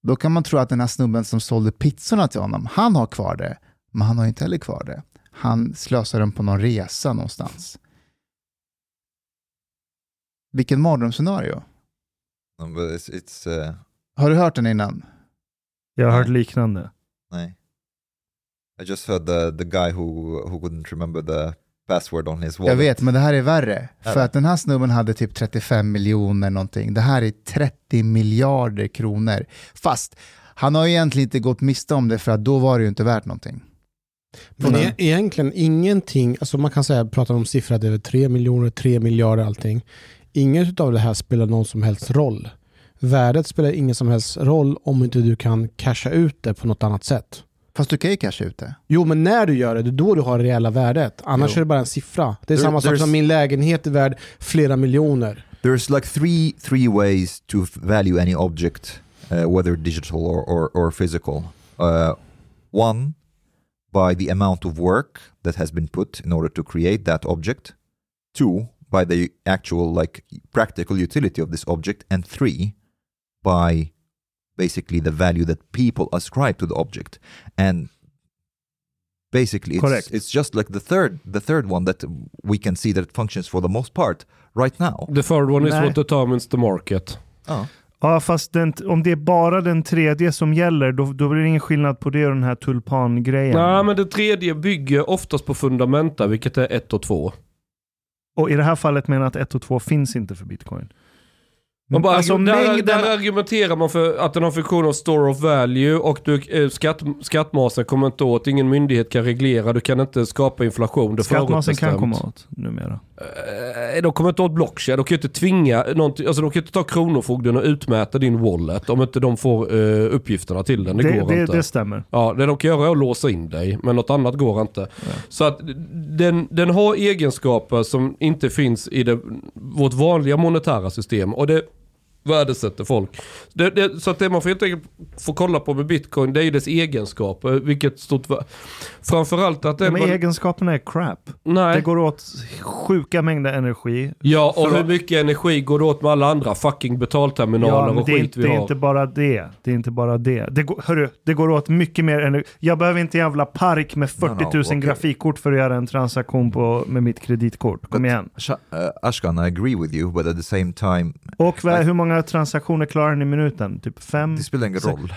Då kan man tro att den här snubben som sålde pizzorna till honom, han har kvar det, men han har inte heller kvar det. Han slösar den på någon resa någonstans. Vilken mardrömsscenario. No, it's, it's uh, Har du hört den innan? Jag har hört liknande. nej. I just heard the, the guy who, who couldn't remember the password on his wallet. Jag vet, men det här är värre. Är För att den här snubben hade typ 35 miljoner någonting. Det här är 30 miljarder kronor. Fast han har ju egentligen inte gått miste om det för att då var det ju inte värt någonting. Men e egentligen ingenting, alltså man kan säga, prata om siffror, det är 3 miljoner, 3 miljarder allting. Inget av det här spelar någon som helst roll. Värdet spelar ingen som helst roll om inte du kan casha ut det på något annat sätt. Fast du kan ju casha ut det. Jo, men när du gör det, det är då du har det reella värdet. Annars Jo. är det bara en siffra. Det är There- samma sak som min lägenhet är värd flera miljoner. There's like three three ways to value any object, uh, whether digital or, or, or physical. Uh, one, by the amount of work that has been put in order to create that object. Two, by the actual like practical utility of this object. And three, by basically the value that people ascribe to the object. And basically, it's, Correct. it's just like the third the third one that we can see that it functions for the most part right now. The third one is what determines the market. Oh. Ja, fast den, om det är bara den tredje som gäller, då, då blir det ingen skillnad på det och den här tulpangrejen. Nej, men det tredje bygger oftast på fundamenta, vilket är ett och två. Och i det här fallet menar jag att 1 och 2 finns inte för bitcoin. Man bara, Alltså, där, mängden- där argumenterar man för att den har funktion av store of value och du, eh, skatt, skattmasen kommer inte åt, ingen myndighet kan reglera, du kan inte skapa inflation. Det Skattmasen kan komma åt numera. Eh, De kommer inte åt blockchain, de kan ju inte tvinga någonting, alltså de kan inte ta kronofogden och utmäta din wallet om inte de får eh, uppgifterna till den. Det, Det, går det, inte. det stämmer. Ja, det de kan göra är att låsa in dig, men något annat går inte. Så att den, den har egenskaper som inte finns i det, vårt vanliga monetära system. Och det värdesätter folk. Det, det, så att det man får helt enkelt får kolla på med bitcoin, det är ju dess egenskaper. Vilket stort... Framförallt att den... De var- egenskaperna är crap. nej. Det går åt sjuka mängder energi. Ja, och hur mycket energi går det åt med alla andra fucking betalterminaler Ja, men och det, är skit inte, vi det är har? inte bara det. Det är inte bara det. Det går, hörru, det går åt mycket mer energi. Jag behöver inte jävla park med 40 000 No, no, okej. grafikkort för att göra en transaktion på, med mitt kreditkort. Kom But- igen. Uh, Ashkan, I agree with you, but at the same time, Och vad, hur många transaktioner klarar ni i minuten? Typ fem? det spelar ingen roll.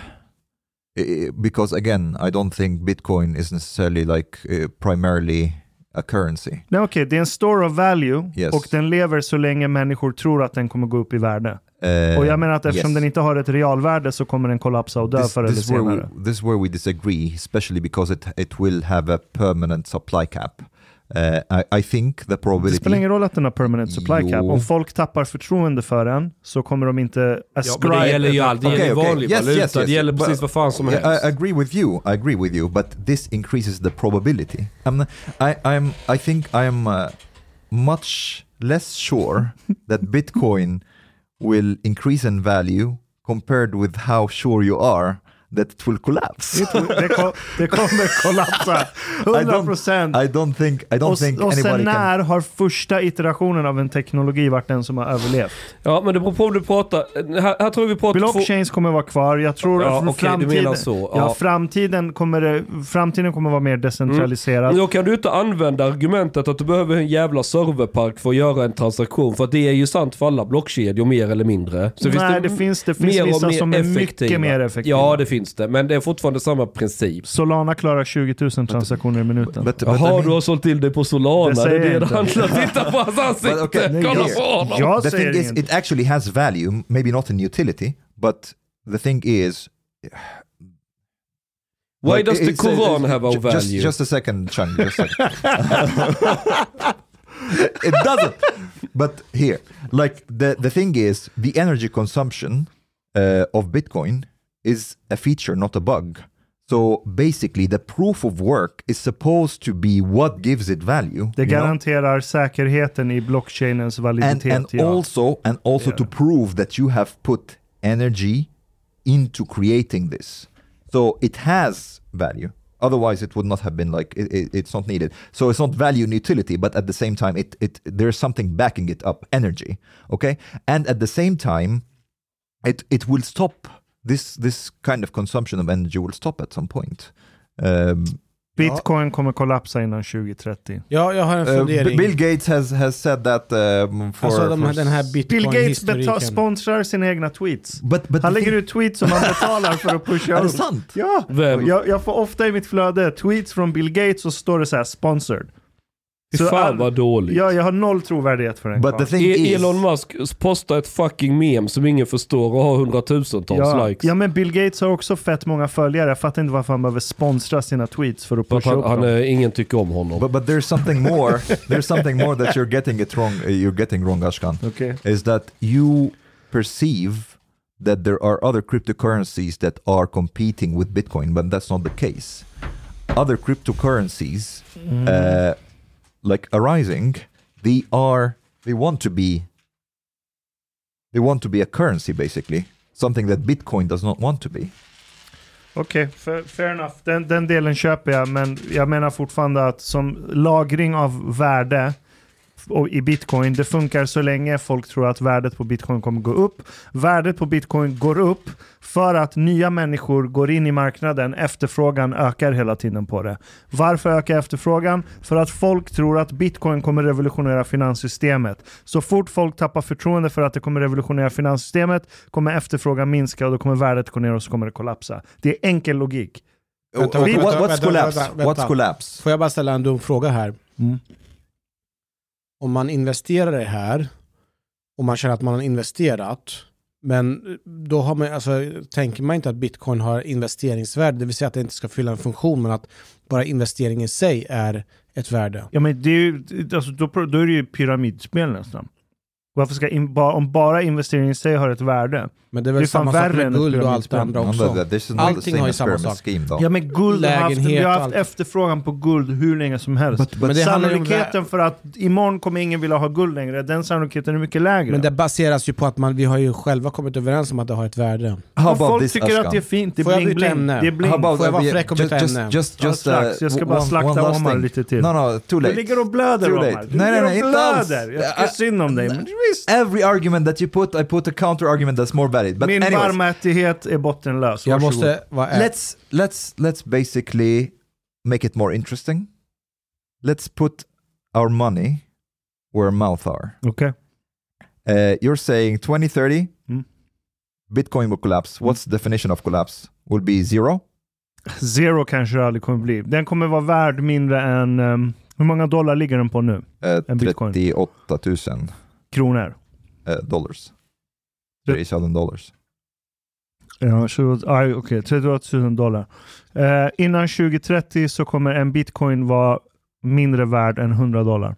Eh, Because again, I don't think Bitcoin is necessarily like uh, primarily a currency. Nej okej, det är en store of value Yes. och den lever så länge människor tror att den kommer gå upp i värde. Uh, och jag menar att eftersom yes. den inte har ett realvärde så kommer den kollapsa och dö this, förr eller is where senare. we, this is where we disagree, especially because it, it will have a permanent supply cap. Uh, I, I think the Det probability... spelar ingen roll att den har permanent supply cap. Jo. Om folk tappar förtroende för den så kommer de inte Ja, ascribe... men det gäller ju allt. Det gäller okej. vanlig Yes, valuta. yes, yes. Det gäller But- precis vad fan som Yeah, helst. I agree with you. I agree with you, but this increases the probability. I'm, I, I'm, I think I am uh, much less sure [laughs] that Bitcoin will increase in value compared with how sure you are that it will collapse. Det, ko- det kommer kollapsa. [laughs] I 100 don't, procent. I don't think. I don't Och, think och sen anybody can. när har första iterationen av en teknologi varit den som har överlevt? Ja, men det beror på om du pratar... Här, här tror vi pratar två... Blockchains kommer vara kvar. Jag tror Ja, du framtiden, menar så. Ja. Ja. framtiden, kommer, det- framtiden kommer vara mer decentraliserad. Då kan du inte använda argumentet att du behöver en jävla serverpark för att göra en transaktion. För att det är ju sant för alla blockkedjor mer eller mindre. Så Nej, det finns, det finns mer och vissa mer som är effektiva. mycket mer effektiva. Ja, det finns finns det. Men det är fortfarande samma princip. Solana klarar 20 000 transaktioner i minuten. But, but, Jaha, I du har sålt till dig på Solana. Det Det, är det det handlar Titta på hans ansikte! Okay, Kolla på honom! jag the thing is, it actually has value, maybe not in utility, but the thing is... Why like, does the it's- Quran have a just, value? Just a second, Chung. Just a second. [laughs] [laughs] it doesn't. But here, like the, the thing is, the energy consumption uh, of Bitcoin is a feature, not a bug. So basically, the proof of work is supposed to be what gives it value. Det know? garanterar säkerheten i blockchainens and and ja. also and also Yeah. to prove that you have put energy into creating this so it has value otherwise it would not have been like it, it- it's not needed so it's not value and utility but at the same time it, it there's something backing it up energy okay and at the same time it it will stop this this kind of consumption of energy will stop at some point um, Bitcoin kommer kollapsa innan 2030. Ja, jag har en uh, fundering. Bill Gates has has said that um, for, alltså de, for den här Bill Gates sponsrar sina egna tweets. But, but Han lägger ut tweets som han betalar för att pusha [laughs] Är det sant? Ja! Jag, jag får ofta i mitt flöde tweets från Bill Gates och står det så här sponsored. Fy Så fan all- vad dåligt. Ja, jag har noll trovärdighet för den But the karln. thing E- is, Elon Musk postar ett fucking mem som ingen förstår och har hundratusentals Ja. likes. ja, men Bill Gates har också fett många följare. Jag fattar inte varför han behöver sponsra sina tweets för att pusha han, upp han dem. ingen tycker om honom. but, but there's something more. there's something more that you're getting it wrong. uh, You're getting wrong, Ashkan. Okej. Is that you perceive that there are other cryptocurrencies that are competing with Bitcoin, but that's not the case. Other cryptocurrencies, uh, like arising, they are they want to be they want to be a currency basically, something that Bitcoin does not want to be. Okej, fair, fair enough. Den, den delen köper jag, men jag menar fortfarande att som lagring av värde i bitcoin, det funkar så länge folk tror att värdet på bitcoin kommer gå upp. Värdet på bitcoin går upp för att nya människor går in i marknaden, efterfrågan ökar hela tiden på det. Varför ökar efterfrågan? För att folk tror att bitcoin kommer revolutionera finanssystemet. Så fort folk tappar förtroende för att det kommer revolutionera finanssystemet kommer efterfrågan minska och då kommer värdet gå ner och så kommer det kollapsa. Det är enkel logik. Vänta, What- vänta, what's vänta, collapse? vänta, vänta. What's collapse? Får jag bara ställa en dum fråga här? Mm. Om man investerar det här och man känner att man har investerat men då har man, alltså, tänker man inte att bitcoin har investeringsvärde, det vill säga att det inte ska fylla en funktion men att bara investeringen i sig är ett värde. Ja, men det är ju, alltså, då, då är det ju pyramidspel nästan. Varför ska in, ba, om bara investeringen i sig har ett värde? Men det är Det väl är fan samma sak med guld och allt det andra också. that this is not the Allting same har ju samma sak. Ja men guld har haft, Lägenhet vi har haft efterfrågan på guld hur länge som helst. But- but- Men det sannolikheten för att imorgon kommer ingen vilja ha guld längre, den sannolikheten är mycket lägre. Men det baseras ju på att man, vi har ju själva kommit överens om att det har ett värde. How folk this, tycker Ashkan? att det är fint, det är Får jag bling byta bling. ämne? Det är bling. Får jag vara uh, fräck och byta ämne? just, just, strax. Jag ska bara slakta Omar lite till. No, no, too Du ligger och blöder Omar. Du Nej, ligger och blöder. Jag Ja, tycker synd om dig. Visst. Every argument that you put, I put a counter argument that's more valid. But Min anyways, barmhärtighet är bottenlös. Jag Varsågod. måste vara ärlig. let's let's let's basically make it more interesting. Let's put our money where mouth are. Okej. Uh, you're saying 2030, Mm. Bitcoin will collapse. What's the definition of collapse? Will be zero? Zero kanske det aldrig kommer bli. Den kommer vara värd mindre än... ehm, hur många dollar ligger den på nu? Uh, En bitcoin. 38 000 Kronor? uh, dollars. Det- 30 000 dollars. Ja, 20, ah, okej. 38 000 dollar. Eh, innan 2030 så kommer en bitcoin vara mindre värd än 100 dollar.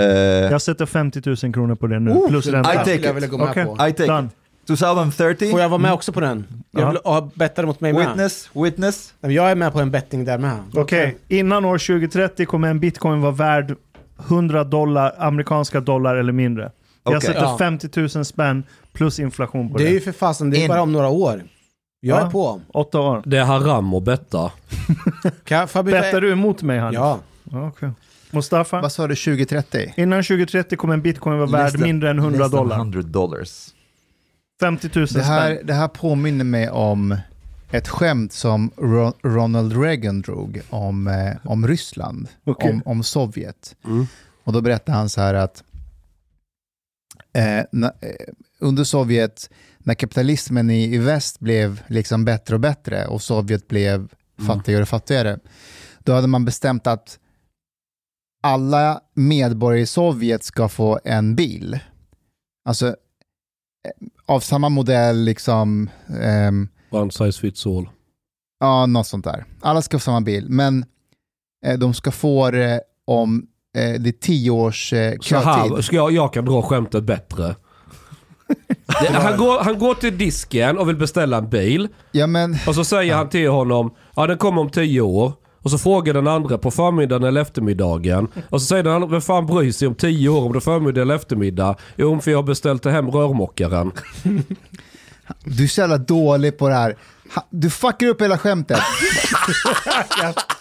Uh, Jag sätter 50 000 kronor på det nu. Oh, plus ränta. I take it. med på. I take Done. it. 2030. Får jag vara med också på den? Jag Ja. vill ha bettare mot mig med. Witness, witness. Nej, men Jag är med på en betting där med. Okej, innan år 2030 kommer en bitcoin vara värd 100 dollar, amerikanska dollar eller mindre. Jag Okej. sätter Ja. 50 000 spänn plus inflation på Det det. är ju för fasen, det är In. bara om några år. Jag Ja. är på. Åtta år. Det är haram att betta. [laughs] Jag, jag Bettar du emot mig Hanif? Ja. okej. Mustafa? Vad sa du, 2030? Innan 2030 kommer en bitcoin vara värd mindre än 100 less than dollar. 100 dollars. 50 000 Det här, spänn. det här påminner mig om ett skämt som Ro- Ronald Reagan drog om, eh, om Ryssland, Okej. om, om Sovjet. Mm. Och då berättade han så här att eh, na, eh, under Sovjet, när kapitalismen i, i väst blev liksom bättre och bättre och Sovjet blev fattigare och fattigare, då hade man bestämt att alla medborgare i Sovjet ska få en bil. Alltså eh, av samma modell, liksom, ehm, One size fits all. ja, något sånt där. Alla ska få samma bil, men eh, de ska få det om eh, det är tio års eh, Så här, kötid. ska jag, jag kan dra skämtet bättre. [laughs] Det, han, går, han går till disken och vill beställa en bil. Ja, men, Och så säger han till honom, ja den kommer om tio år. Och så frågar den andra på förmiddagen eller eftermiddagen. Och så säger den andra, vem fan bryr sig om tio år om det är förmiddag eller eftermiddag? Jo, för jag har beställt hem rörmokaren. [laughs] du är så jävla dålig på det här. Du fuckar upp hela skämtet.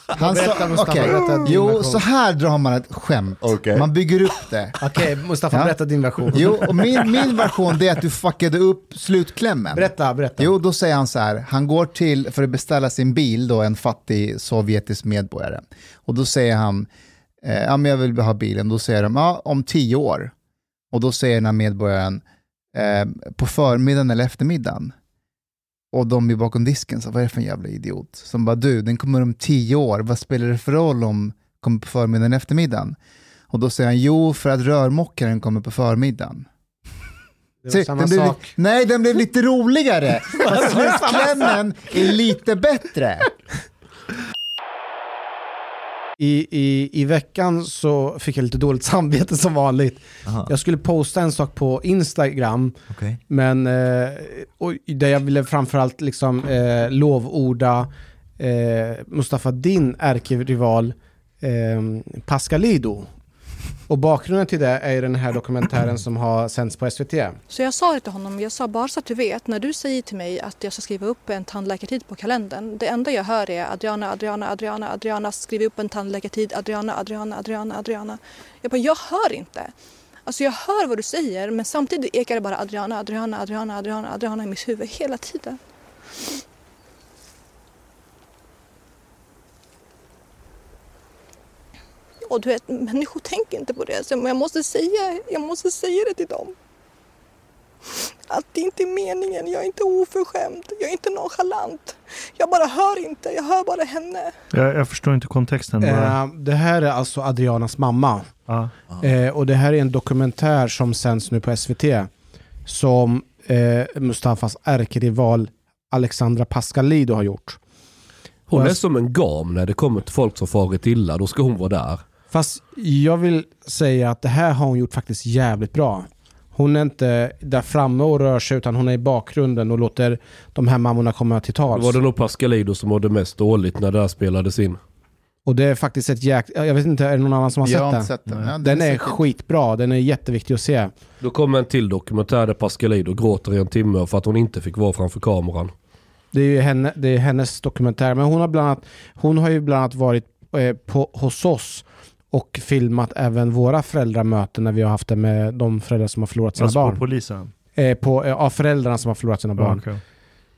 Han sa, din Jo, så här drar man ett skämt. Okej. Man bygger upp det. Okej, Mustafa, Ja. berätta din version. Jo, och min, min version det är att du fuckade upp slutklämmen. Berätta, berätta. Jo, då säger han så här, han går till, för att beställa sin bil, då, en fattig sovjetisk medborgare. Och då säger han, eh, ja men jag vill ha bilen. Då säger de, ja om tio år. Och då säger den här medborgaren, eh, på förmiddagen eller eftermiddagen. Och de är bakom disken, så vad är det för en jävla idiot? Som bara, du, den kommer om tio år, vad spelar det för roll om kommer på förmiddagen eller eftermiddagen? Och då säger han, jo för att rörmokaren kommer på förmiddagen. det samma den blev, sak. nej, den blev lite roligare. [laughs] Fast slutklämmen är lite bättre. I, i, I veckan så fick jag lite dåligt [laughs] samvete som vanligt. Aha, Jag skulle posta en sak på Instagram, okej. men eh, och där jag ville framförallt liksom eh, lovorda eh, Mustafa din ärkerival eh, Pascalido. Och bakgrunden till det är ju den här dokumentären som har sänts på SVT. Så jag sa det till honom, jag sa bara så att du vet, när du säger till mig att jag ska skriva upp en tandläkartid på kalendern, det enda jag hör är Adriana, Adriana, Adriana, Adriana, skriv upp en tandläkartid, Adriana, Adriana, Adriana, Adriana. Jag bara, jag hör inte. Alltså jag hör vad du säger men samtidigt ekar det bara Adriana, Adriana, Adriana, Adriana, Adriana i mitt huvud hela tiden. Och du vet, människor tänker inte på det. Så jag måste säga, jag måste säga det till dem. Att det inte är meningen, jag är inte oförskämd, jag är inte nonchalant. Jag bara hör inte, jag hör bara henne. Jag, jag förstår inte kontexten. Eh, det här är alltså Adrianas mamma. Ja. Eh, och det här är en dokumentär som sänds nu på SVT. Som eh, Mustafas ärkerival Alexandra Pascalido har gjort. Hon är som en gam när det kommer till folk som farit illa. Då ska hon vara där. Fast jag vill säga att det här har hon gjort faktiskt jävligt bra. Hon är inte där framme och rör sig utan hon är i bakgrunden och låter de här mammorna komma till tals. var det nog Pascalido som mådde mest dåligt när det här spelades in. Och det är faktiskt ett jäk... Jag vet inte, är det någon annan som har Jag har sett inte den? sett den. Den Den är säkert- skitbra, den är jätteviktig att se. Då kommer en till dokumentär där Pascalido gråter i en timme för att hon inte fick vara framför kameran. Det är ju henne, det är hennes dokumentär. Men hon har, bland annat, hon har ju bland annat varit eh, på, hos oss och filmat även våra föräldramöten när vi har haft det med de föräldrar som har förlorat sina Alltså på barn. polisen? eh, på, eh, av föräldrarna som har förlorat sina barn. Okej.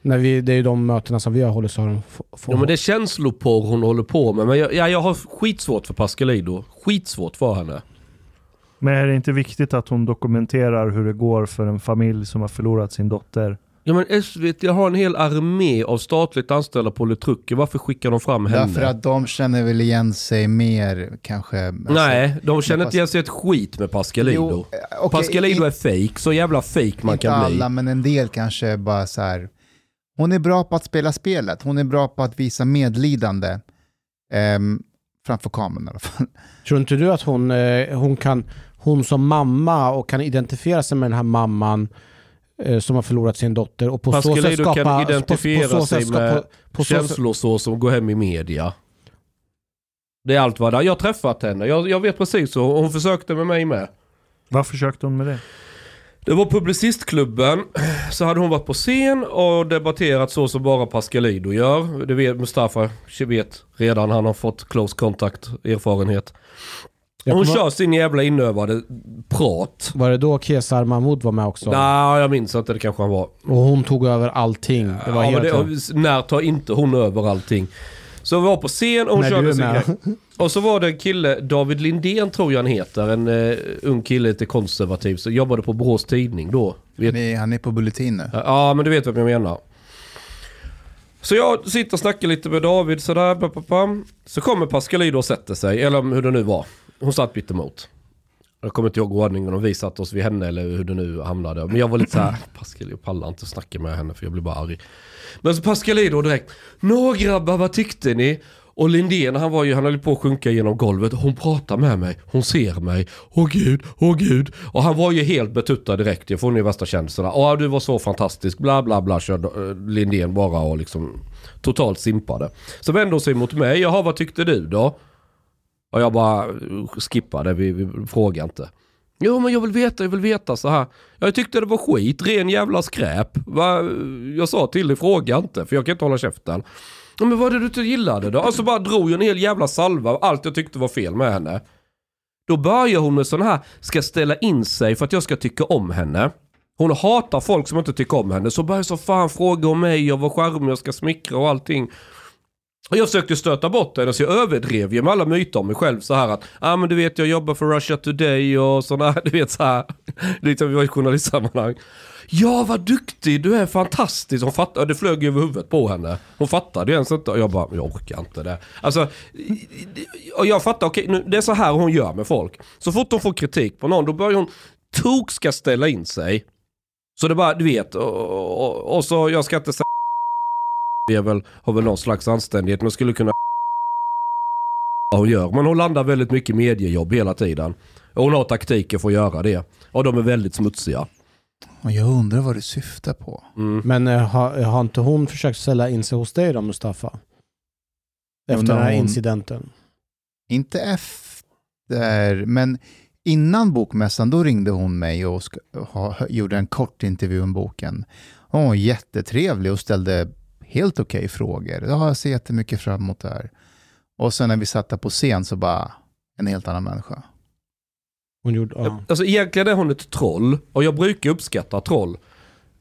När vi, det är ju de mötena som vi har hållit så har de Ja men det är känsloporr hon håller på med. Men jag, ja, jag har skitsvårt för Pascalido. Skitsvårt för henne. Men är det inte viktigt att hon dokumenterar hur det går för en familj som har förlorat sin dotter? Ja men SVT har en hel armé av statligt anställda politruker. Varför skickar de fram henne? Därför att de känner väl igen sig mer kanske. alltså- Nej, de känner inte igen sig ett skit med Pascalido. Jo, eh, okej, Pascalido i- är fake, så jävla fake man inte kan alla, bli. men en del kanske bara så här. Hon är bra på att spela spelet. Hon är bra på att visa medlidande. ehm, framför kameran i alla fall. Tror inte du att hon, eh, hon kan, hon som mamma och kan identifiera sig med den här mamman som har förlorat sin dotter och på så sätt skapa... kan identifiera på, på så sig skapa, med på, på så som går hem i media. Det är allt vad det är. Jag har träffat henne. Jag, jag vet precis så. Hon försökte med mig med. Vad försökte hon med det? Det var Publicistklubben. Så hade hon varit på scen och debatterat så som bara Pascalido gör. Det vet Mustafa vet redan. Han har fått close contact erfarenhet. Jag Hon kommer- kör sin jävla inövade prat. Var det då Kesar Mahmoud var med också? Nej, jag minns inte. Det kanske han var. Och hon tog över allting. Det var ja, helt... men det, när tar inte hon över allting? Så vi var på scen och hon När körde sin grej. Och så var det en kille, David Lindén tror jag han heter, en uh, ung kille, lite konservativ, så jobbade på Borås Tidning då. Vet, Han är, han är på Bulletin nu. Ja, men du vet vad jag menar. Så jag sitter och snackar lite med David sådär. Så kommer Pascalidou och sätter sig, eller hur det nu var. Hon satt mitt emot. Jag kommer inte ihåg ordningen om vi satt oss vid henne eller hur det nu hamnade. Men jag var lite såhär, [laughs] jag pallar inte snacka med henne för jag blir bara arg. Men så Pascal då direkt, Nå grabbar vad tyckte ni? Och Lindén han var ju, han höll på att sjunka genom golvet. Hon pratar med mig, hon ser mig. Åh gud, åh gud. Och han var ju helt betuttad direkt. Jag får ju värsta känslorna. Ja du var så fantastisk, bla bla bla. Körde eh, Lindén bara och liksom totalt simpade. Så vände hon sig mot mig. Jaha vad tyckte du då? Och jag bara skippade, vi, vi frågade inte. Jo men jag vill veta, jag vill veta så här. Jag tyckte det var skit, ren jävla skräp. Va? Jag sa till dig, fråga inte för jag kan inte hålla käften. Men vad är det du inte gillade då? Alltså bara drog jag en hel jävla salva av allt jag tyckte var fel med henne. Då börjar hon med sån här, ska ställa in sig för att jag ska tycka om henne. Hon hatar folk som inte tycker om henne. Så börjar så fan fråga om mig och vad charmig jag ska smickra och allting. Och jag försökte stöta bort henne så jag överdrev ju med alla myter om mig själv så här att Ja ah, men du vet jag jobbar för Russia Today och sådana [laughs] du vet så här. Liksom vi var i journalistsammanhang. Ja vad duktig, du är fantastisk. Hon fattade, det flög över huvudet på henne. Hon fattade ju ens inte och jag bara, jag orkar inte det. Alltså, och jag fattar, okej okay, det är så här hon gör med folk. Så fort hon får kritik på någon då börjar hon tok ska ställa in sig. Så det bara, du vet, och, och, och så, jag ska inte säga är väl, har väl någon slags anständighet, men skulle kunna hon gör. Men hon landar väldigt mycket mediejobb hela tiden. Och hon har taktiker för att göra det. Och de är väldigt smutsiga. Och jag undrar vad du syftar på. Mm. Men eh, har, har inte hon försökt ställa in sig hos dig då, Mustafa? Efter den här hon- incidenten. Inte efter, men innan bokmässan då ringde hon mig och ska, ha, gjorde en kort intervju om boken. Hon var jättetrevlig och ställde helt okej frågor. Ja, jag ser jättemycket fram emot det här. Och sen när vi satt där på scen så bara en helt annan människa. Hon gjorde, ja. Alltså egentligen är hon ett troll. Och jag brukar uppskatta troll.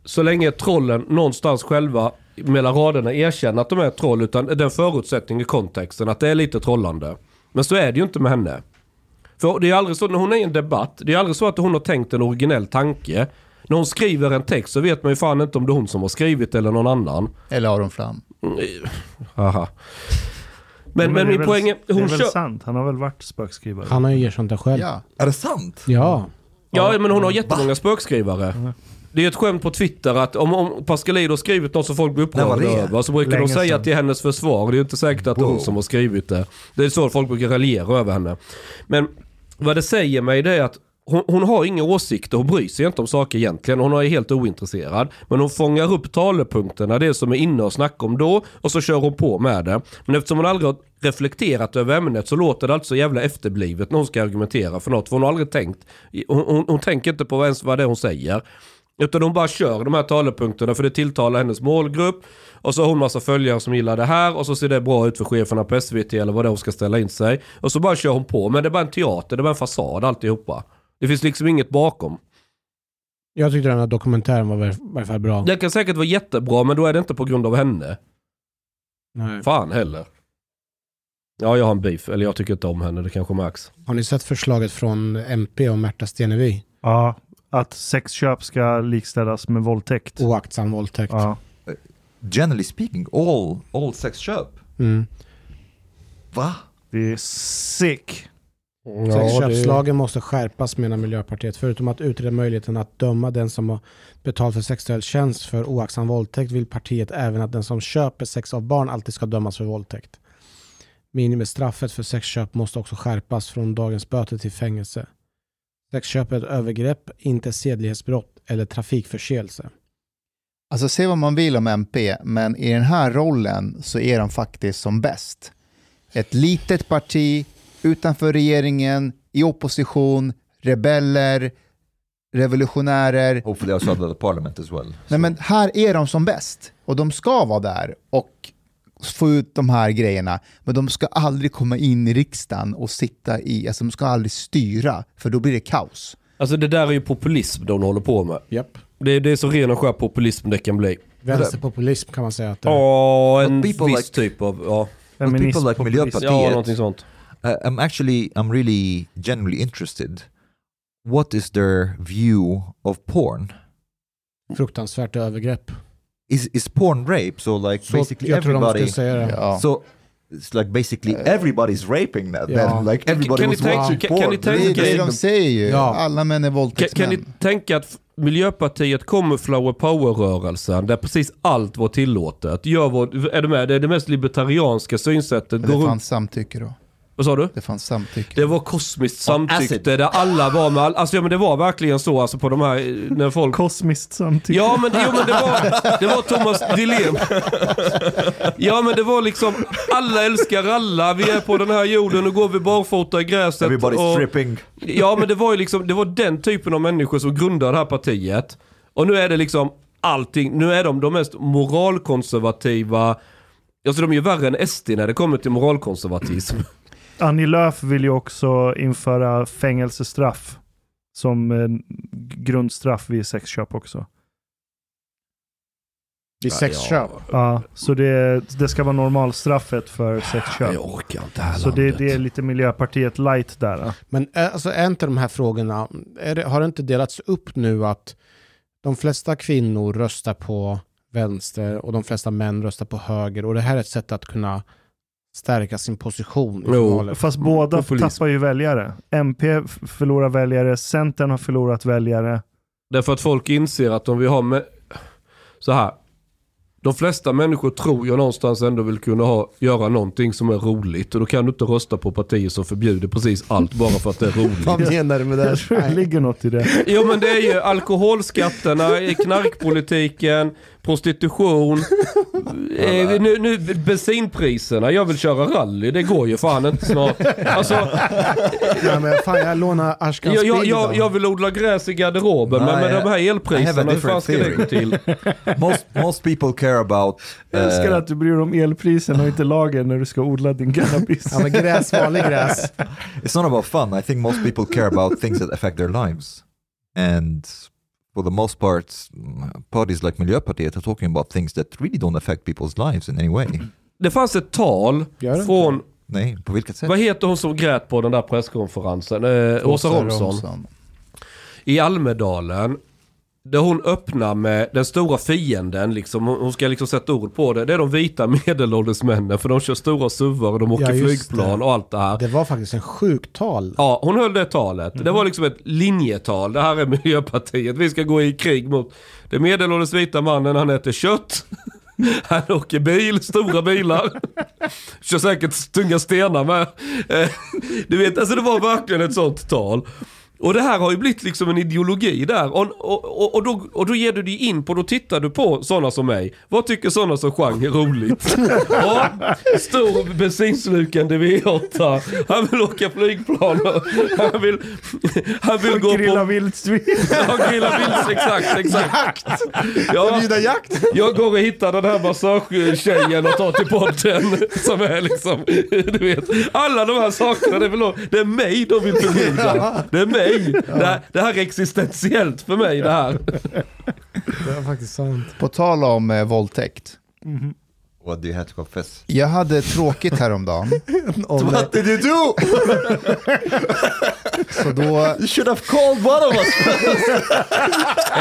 Så länge trollen någonstans själva mellan raderna erkänner att de är troll. Utan den förutsättningen i kontexten att det är lite trollande. Men så är det ju inte med henne. För det är aldrig så när hon är i en debatt. Det är aldrig så att hon har tänkt en originell tanke. När hon skriver en text så vet man ju fan inte om det är hon som har skrivit eller någon annan. Eller Aron Flam. Haha. Men, men, det är min poäng är, Det är hon väl kör... sant? Han har väl varit spökskrivare? Han har ju erkänt det själv. Ja. Är det sant? ja. Ja, men hon har jättemånga spökskrivare. Det är ett skämt på Twitter att om, om Pascalidou har skrivit något som folk blir upprörda över så brukar Länge de säga sedan. till hennes försvar. Det är inte säkert att det är hon som har skrivit det. Det är så folk brukar raljera över henne. Men vad det säger mig det är att hon, hon har inga åsikter, hon bryr sig inte om saker egentligen. Hon är helt ointresserad. Men hon fångar upp talepunkterna, det som är inne och snackar om då. Och så kör hon på med det. Men eftersom hon aldrig har reflekterat över ämnet så låter det alltså jävla efterblivet när hon ska argumentera för något. För hon har aldrig tänkt. Hon, hon, hon tänker inte på ens vad det är hon säger. Utan hon bara kör de här talepunkterna för det tilltalar hennes målgrupp. Och så har hon massa följare som gillar det här och så ser det bra ut för cheferna på SVT eller vad det är hon ska ställa in sig. Och så bara kör hon på. Men det är bara en teater, det är bara en fasad alltihopa. Det finns liksom inget bakom. Jag tyckte den här dokumentären var i varje fall bra. Det kan säkert vara jättebra men då är det inte på grund av henne. Nej. Fan heller. Ja, jag har en beef. Eller jag tycker inte om henne, det kanske märks. Har ni sett förslaget från MP och Märta Stenevi? Ja, att sexköp ska likställas med våldtäkt. Oaktsam våldtäkt. Ja. Generally speaking, all, all sexköp. Mm. Va? Det är sick. Sexköpslagen måste skärpas menar Miljöpartiet. Förutom att utreda möjligheten att döma den som har betalt för sexuell tjänst för oaktsam våldtäkt vill partiet även att den som köper sex av barn alltid ska dömas för våldtäkt. Minimistraffet för sexköp måste också skärpas från dagens böter till fängelse. Sexköp är ett övergrepp, inte sedlighetsbrott eller trafikförseelse. Alltså se vad man vill om MP, men i den här rollen så är de faktiskt som bäst. Ett litet parti, utanför regeringen, i opposition, rebeller, revolutionärer. Hopefully outside of the parliament as well. Nej men här är de som bäst och de ska vara där och få ut de här grejerna. Men de ska aldrig komma in i riksdagen och sitta i, alltså de ska aldrig styra för då blir det kaos. Alltså det där är ju populism de håller på med. Japp. Det, det är så ren och skär populism det kan bli. Vänsterpopulism kan man säga att det är. Ja, en viss like- typ av, ja. Feminism, people like populism. Miljöpartiet. Ja, någonting sånt. Uh, I'm actually, I'm really genuinely interested. What is their view of porn? Fruktansvärt övergrepp. Is is porn rape? So like Så basically jag tror de everybody. skulle säga det. Ja. So it's like basically everybody's raping that. Ja. Then [laughs] like everybody Kan ni was tänka- watching kan- porn. kan ni Det är tänka det de säger ju. Ja. Alla män är Kan, våldtäktsmän. kan ni tänka att Miljöpartiet kommer flower power-rörelsen där precis allt var tillåtet. Gör vad, är du med? Det är det mest libertarianska synsättet. Men det fanns samtycke då. Vad sa du? Det fanns samtycke. Det var kosmiskt samtycke där alla var med all, Alltså ja men det var verkligen så alltså på de här, när folk... Kosmiskt samtycke. Ja men, jo, men det, var, det var Thomas Dilén. Ja men det var liksom, alla älskar alla, vi är på den här jorden, nu går vi barfota i gräset. Everybody's och- stripping. Ja men det var ju liksom, det var den typen av människor som grundade det här partiet. Och nu är det liksom allting, nu är de de mest moralkonservativa, alltså de är ju värre än SD när det kommer till moralkonservatism. Annie Lööf vill ju också införa fängelsestraff som eh, grundstraff vid sexköp också. Vid sexköp. Ja, så det, det ska vara normalstraffet för sexköp. Jag orkar inte det här Så det, det är lite Miljöpartiet light där. ja. Men är, alltså, är inte de här frågorna, är det, har det inte delats upp nu att de flesta kvinnor röstar på vänster och de flesta män röstar på höger och det här är ett sätt att kunna stärka sin position i Jo. valet. Fast båda tappar ju väljare. MP förlorar väljare, Centern har förlorat väljare. Därför att folk inser att om vi har med... Så här. De flesta människor tror jag någonstans ändå vill kunna ha, göra någonting som är roligt. Och då kan du inte rösta på partier som förbjuder precis allt bara för att det är roligt. [laughs] Vad menar du med det? Jag tror det ligger något i det. Jo men det är ju alkoholskatterna, knarkpolitiken, prostitution, [laughs] eh, nu, nu bensinpriserna. Jag vill köra rally, det går ju fan inte snart. Alltså, [laughs] Nej, men fan, jag lånar Ashkans jag, jag, jag, jag vill odla gräs i garderoben, men med de här elpriserna, hur fan ska det gå till? [laughs] most most people care about. Jag älskar uh, att du bryr dig om elprisen och inte lagen när du ska odla din cannabis. Ja men gräs, vanlig gräs. it's not about fun. I think most people care about things that affect their lives, and for the most part, parties like Miljöpartiet are talking about things that really don't affect people's lives in any way. Det fanns ett tal från, Nej, på vilket sätt? vad heter hon som grät på den där presskonferensen? Eh, Åsa Romson. i Almedalen. Där hon öppnar med den stora fienden, liksom, hon ska liksom sätta ord på det. Det är de vita [laughs] medelålders männen för de kör stora suvar och de åker Ja, flygplan det. och allt det här. Det var faktiskt en sjukt tal. Ja, hon höll det talet. Det var liksom ett linjetal. Det här är [laughs] Miljöpartiet. Vi ska gå i krig mot den medelålders vita mannen. Han äter kött. [laughs] Han åker bil, stora bilar. Kör säkert tunga stenar med. Eh, Du vet, alltså det var verkligen ett sånt tal. Och det här har ju blivit liksom en ideologi där. Och, och, och, och, då, och då ger du dig in på, då tittar du på sådana som mig. Vad tycker sådana som Chang är roligt? [laughs] Ja, stor bensinslukande V8. Han vill åka flygplan. och Han vill, han vill gå Grilla på... vildsvin. Ja, grilla vilt, exakt, exakt. Ja, jakt! jag går och hittar den här massagetjejen och tar till podden. Som är liksom, du vet. Alla de här sakerna, det är, väl, det är mig de vill förbjuda. [laughs] Det är mig. [laughs] Det, här, det här är existentiellt för mig det här. [laughs] Det var faktiskt sant. På tal om eh, våldtäkt. What do you have to confess? Jag hade tråkigt häromdagen. What did you do? Så då, You should have called one of us. [laughs]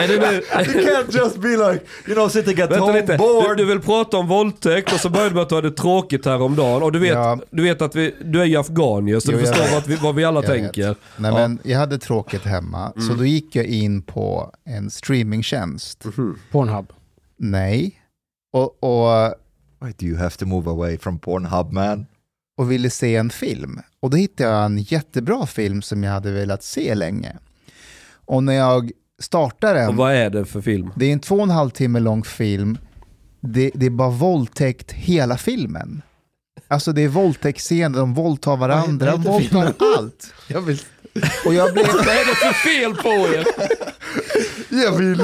You can't just be like, you know, sitting at Vänta home lite, du, bored. du vill prata om våldtäkt och så började du med att du hade tråkigt häromdagen. Och du vet, Ja. du vet att vi, du är ju afghanier så Jo, du förstår vet. vad vi, vad vi alla Jag vet. tänker. nej Ja. men, jag hade tråkigt hemma, så då gick jag in på en streamingtjänst. Pornhub. Nej. Och, och, Why do you have to move away from Pornhub, man? och ville se en film. Och då hittade jag en jättebra film som jag hade velat se länge. Och när jag startar Och den, vad är det för film? det är en två och en halv timme lång film, det, det är bara våldtäkt hela filmen. Alltså det är våldtäktsscener, de våldtar varandra, de våldtar allt. Jag vill... Och jag blev, Vad är det för fel på er? Jag vill.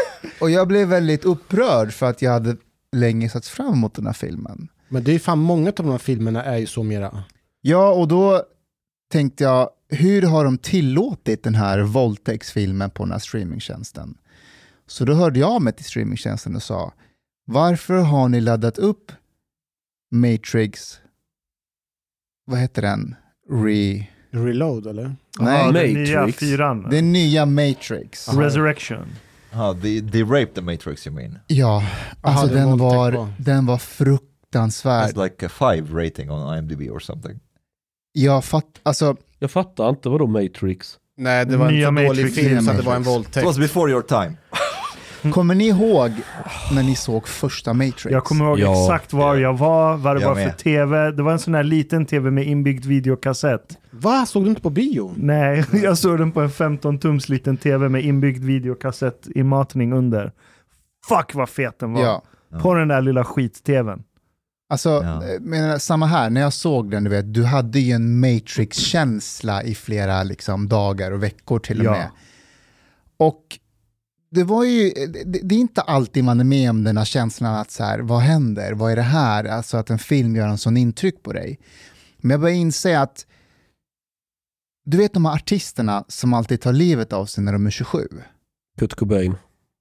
[laughs] och jag blev väldigt upprörd för att jag hade länge sett fram emot den här filmen. Men det är fan många av de här filmerna är ju så mera. Ja, och då tänkte jag, hur har de tillåtit den här våldtäktsfilmen på den här streamingtjänsten? Så då hörde jag mig till streamingtjänsten och sa, varför har ni laddat upp Matrix vad heter den? Re... Reload eller? Nej, Ja, den nya Matrix. fyran. den nya Matrix. Resurrection. Ah, they, they raped the Matrix you mean? Ja, alltså det är den våldtäkt var, på. den var fruktansvärd. It's like a five rating on IMDb or something. Jag fatt, alltså, Jag fattar inte, vadå Matrix? Nej, det var Nya en dålig Matrix, film så att det var en Matrix. It våldtäkt. was before your time. Kommer ni ihåg när ni såg första Matrix? Jag kommer ihåg Ja. exakt var jag var, vad det Jag var för med. tv. Det var en sån här liten tv med inbyggd videokassett. Va? Såg du inte på bio? Nej, [laughs] jag såg den på en 15-tums liten tv med inbyggd videokassett i matning under. Fuck vad fet den var. Ja. På den där lilla skit-tvn. Alltså, Ja. eh, men samma här, när jag såg den, du vet, du hade ju en Matrix-känsla i flera liksom, dagar och veckor till och Ja. med. Och det var ju, det, det är inte alltid man är med om den här känslan att så här, vad händer, vad är det här? Alltså att en film gör en sån intryck på dig. Men jag börjar inse att, du vet de här artisterna som alltid tar livet av sig när de är 27? Kurt Cobain.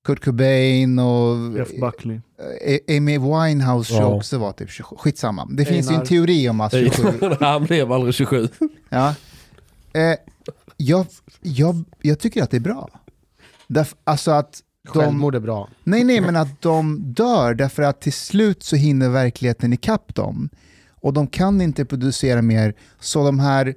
Kurt Cobain och Jeff Buckley. eh, Amy Winehouse Ja. också var typ 27. Skitsamma. Det finns ju Einar. en teori om att 27... [laughs] Han blev aldrig 27. ja. eh, jag, jag, jag tycker att det är bra. Därf, alltså att de, Självmord är bra. nej, nej, men att de dör därför att till slut så hinner verkligheten ikapp dem. Och de kan inte producera mer, så de här,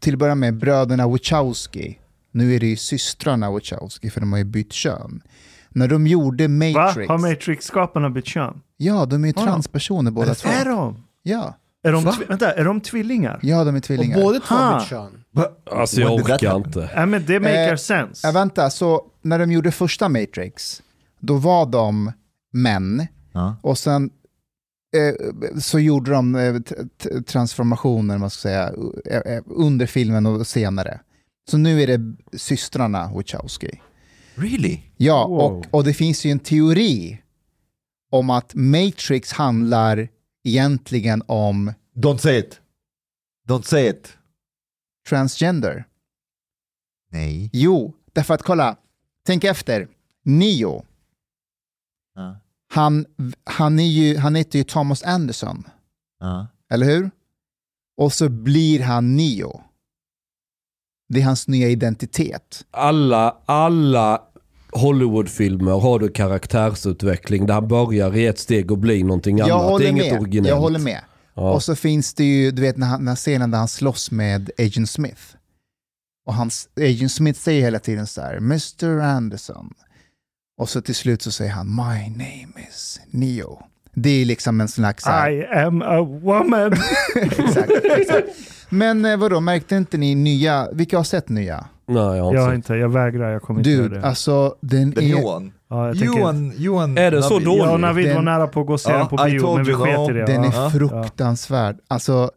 till att börja med, bröderna Wachowski, nu är det ju systrarna Wachowski för de har ju bytt kön. När de gjorde Va? Matrix, Har Matrix-skaparna bytt kön? ja de är ju transpersoner båda två. Är de? Ja, Är de, Va? vänta, är de tvillingar? ja, de är Och tvillingar. båda två Ha. har bytt kön. Alltså jag orkar inte. Nej men det makar Eh, sense. Ja, vänta, så när de gjorde första Matrix, då var de män Ja. och sen eh, så gjorde de eh, transformationer, man ska säga, eh, eh, under filmen och senare. Så nu är det systrarna Wachowski. Really? Ja, Wow. och, och det finns ju en teori om att Matrix handlar egentligen om Don't say it. Don't say it. Transgender. Nej. Jo, därför att kolla, tänk efter. Neo, Ja. han, han, är ju, han heter ju Thomas Anderson, Ja. eller hur? Och så blir han Neo. Det är hans nya identitet. Alla, alla Hollywoodfilmer har du karaktärsutveckling där han börjar i ett steg och blir någonting Jag annat. Det är håller, inget med. originellt. jag håller med. Ja. Och så finns det ju, du vet när han- den här scenen där han slåss med Agent Smith. Och hans, Agent Smith säger hela tiden så här, Mr. Anderson. Och så till slut så säger han, My name is Neo. Det är liksom en slags... Så här, I am a woman. [laughs] exakt, exakt. Men eh, vadå, märkte inte ni nya, vilka har sett nya? Nej, jag har inte jag har sett. inte, jag vägrar, jag kommer inte göra Dude, det. alltså den new är... one. Ja, jag tänker, Johan, Johan... Är det så dåligt? jag och Navid var Den- nära på att gå och se Ja, den på bio, men vi sket i det. Den ja. är Ja. fruktansvärd. Alltså,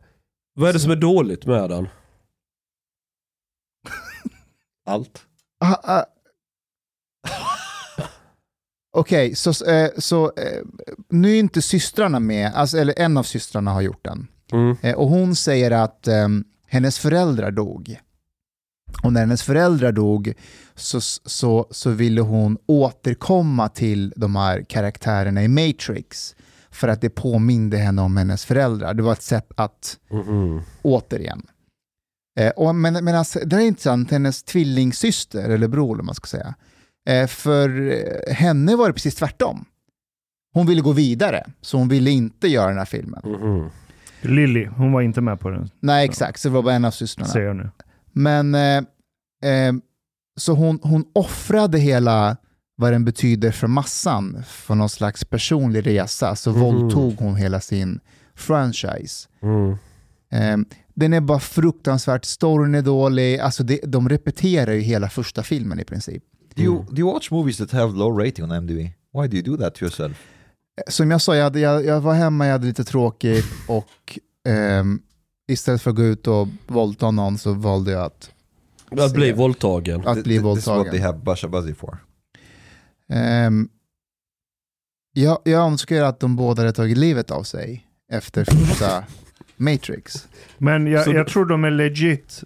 Vad är det som är dåligt med den? Allt. ah, ah. Okej, så, eh, så eh, nu är inte systrarna med, alltså, eller en av systrarna har gjort den. Mm. Eh, och hon säger att ehm, hennes föräldrar dog. Och när hennes föräldrar dog så, så, så ville hon återkomma till de här karaktärerna i Matrix. För att det påminde henne om hennes föräldrar. Det var ett sätt att Mhm. återigen. Eh, och, men men alltså, det är intressant, hennes tvillingsyster, eller bror eller vad man ska säga. Eh, för eh, henne var det precis tvärtom. Hon ville gå vidare, så hon ville inte göra den här filmen. Mhm. Lily, hon var inte med på den, Nej, exakt, så det var bara en av systrarna. säger jag nu. Men eh, eh, så hon, hon offrade hela vad den betyder för massan för någon slags personlig resa. Så Mhm. våldtog hon hela sin franchise. Mm. Eh, den är bara fruktansvärt, storyn är dålig, alltså det, de repeterar ju hela första filmen i princip. Do you, do you watch movies that have low rating on IMDb? Why do you do that to yourself? Som jag sa, jag, hade, jag, jag var hemma, jag hade lite tråkigt och ehm, istället för att gå ut och våldta någon så valde jag att, Att bli våldtagen. att bli Th- This is what våldtagen. they have Basha Buzzy for. Ehm, jag, jag önskar att de båda hade tagit livet av sig efter första [laughs] Matrix. Men jag, jag tror de är legit.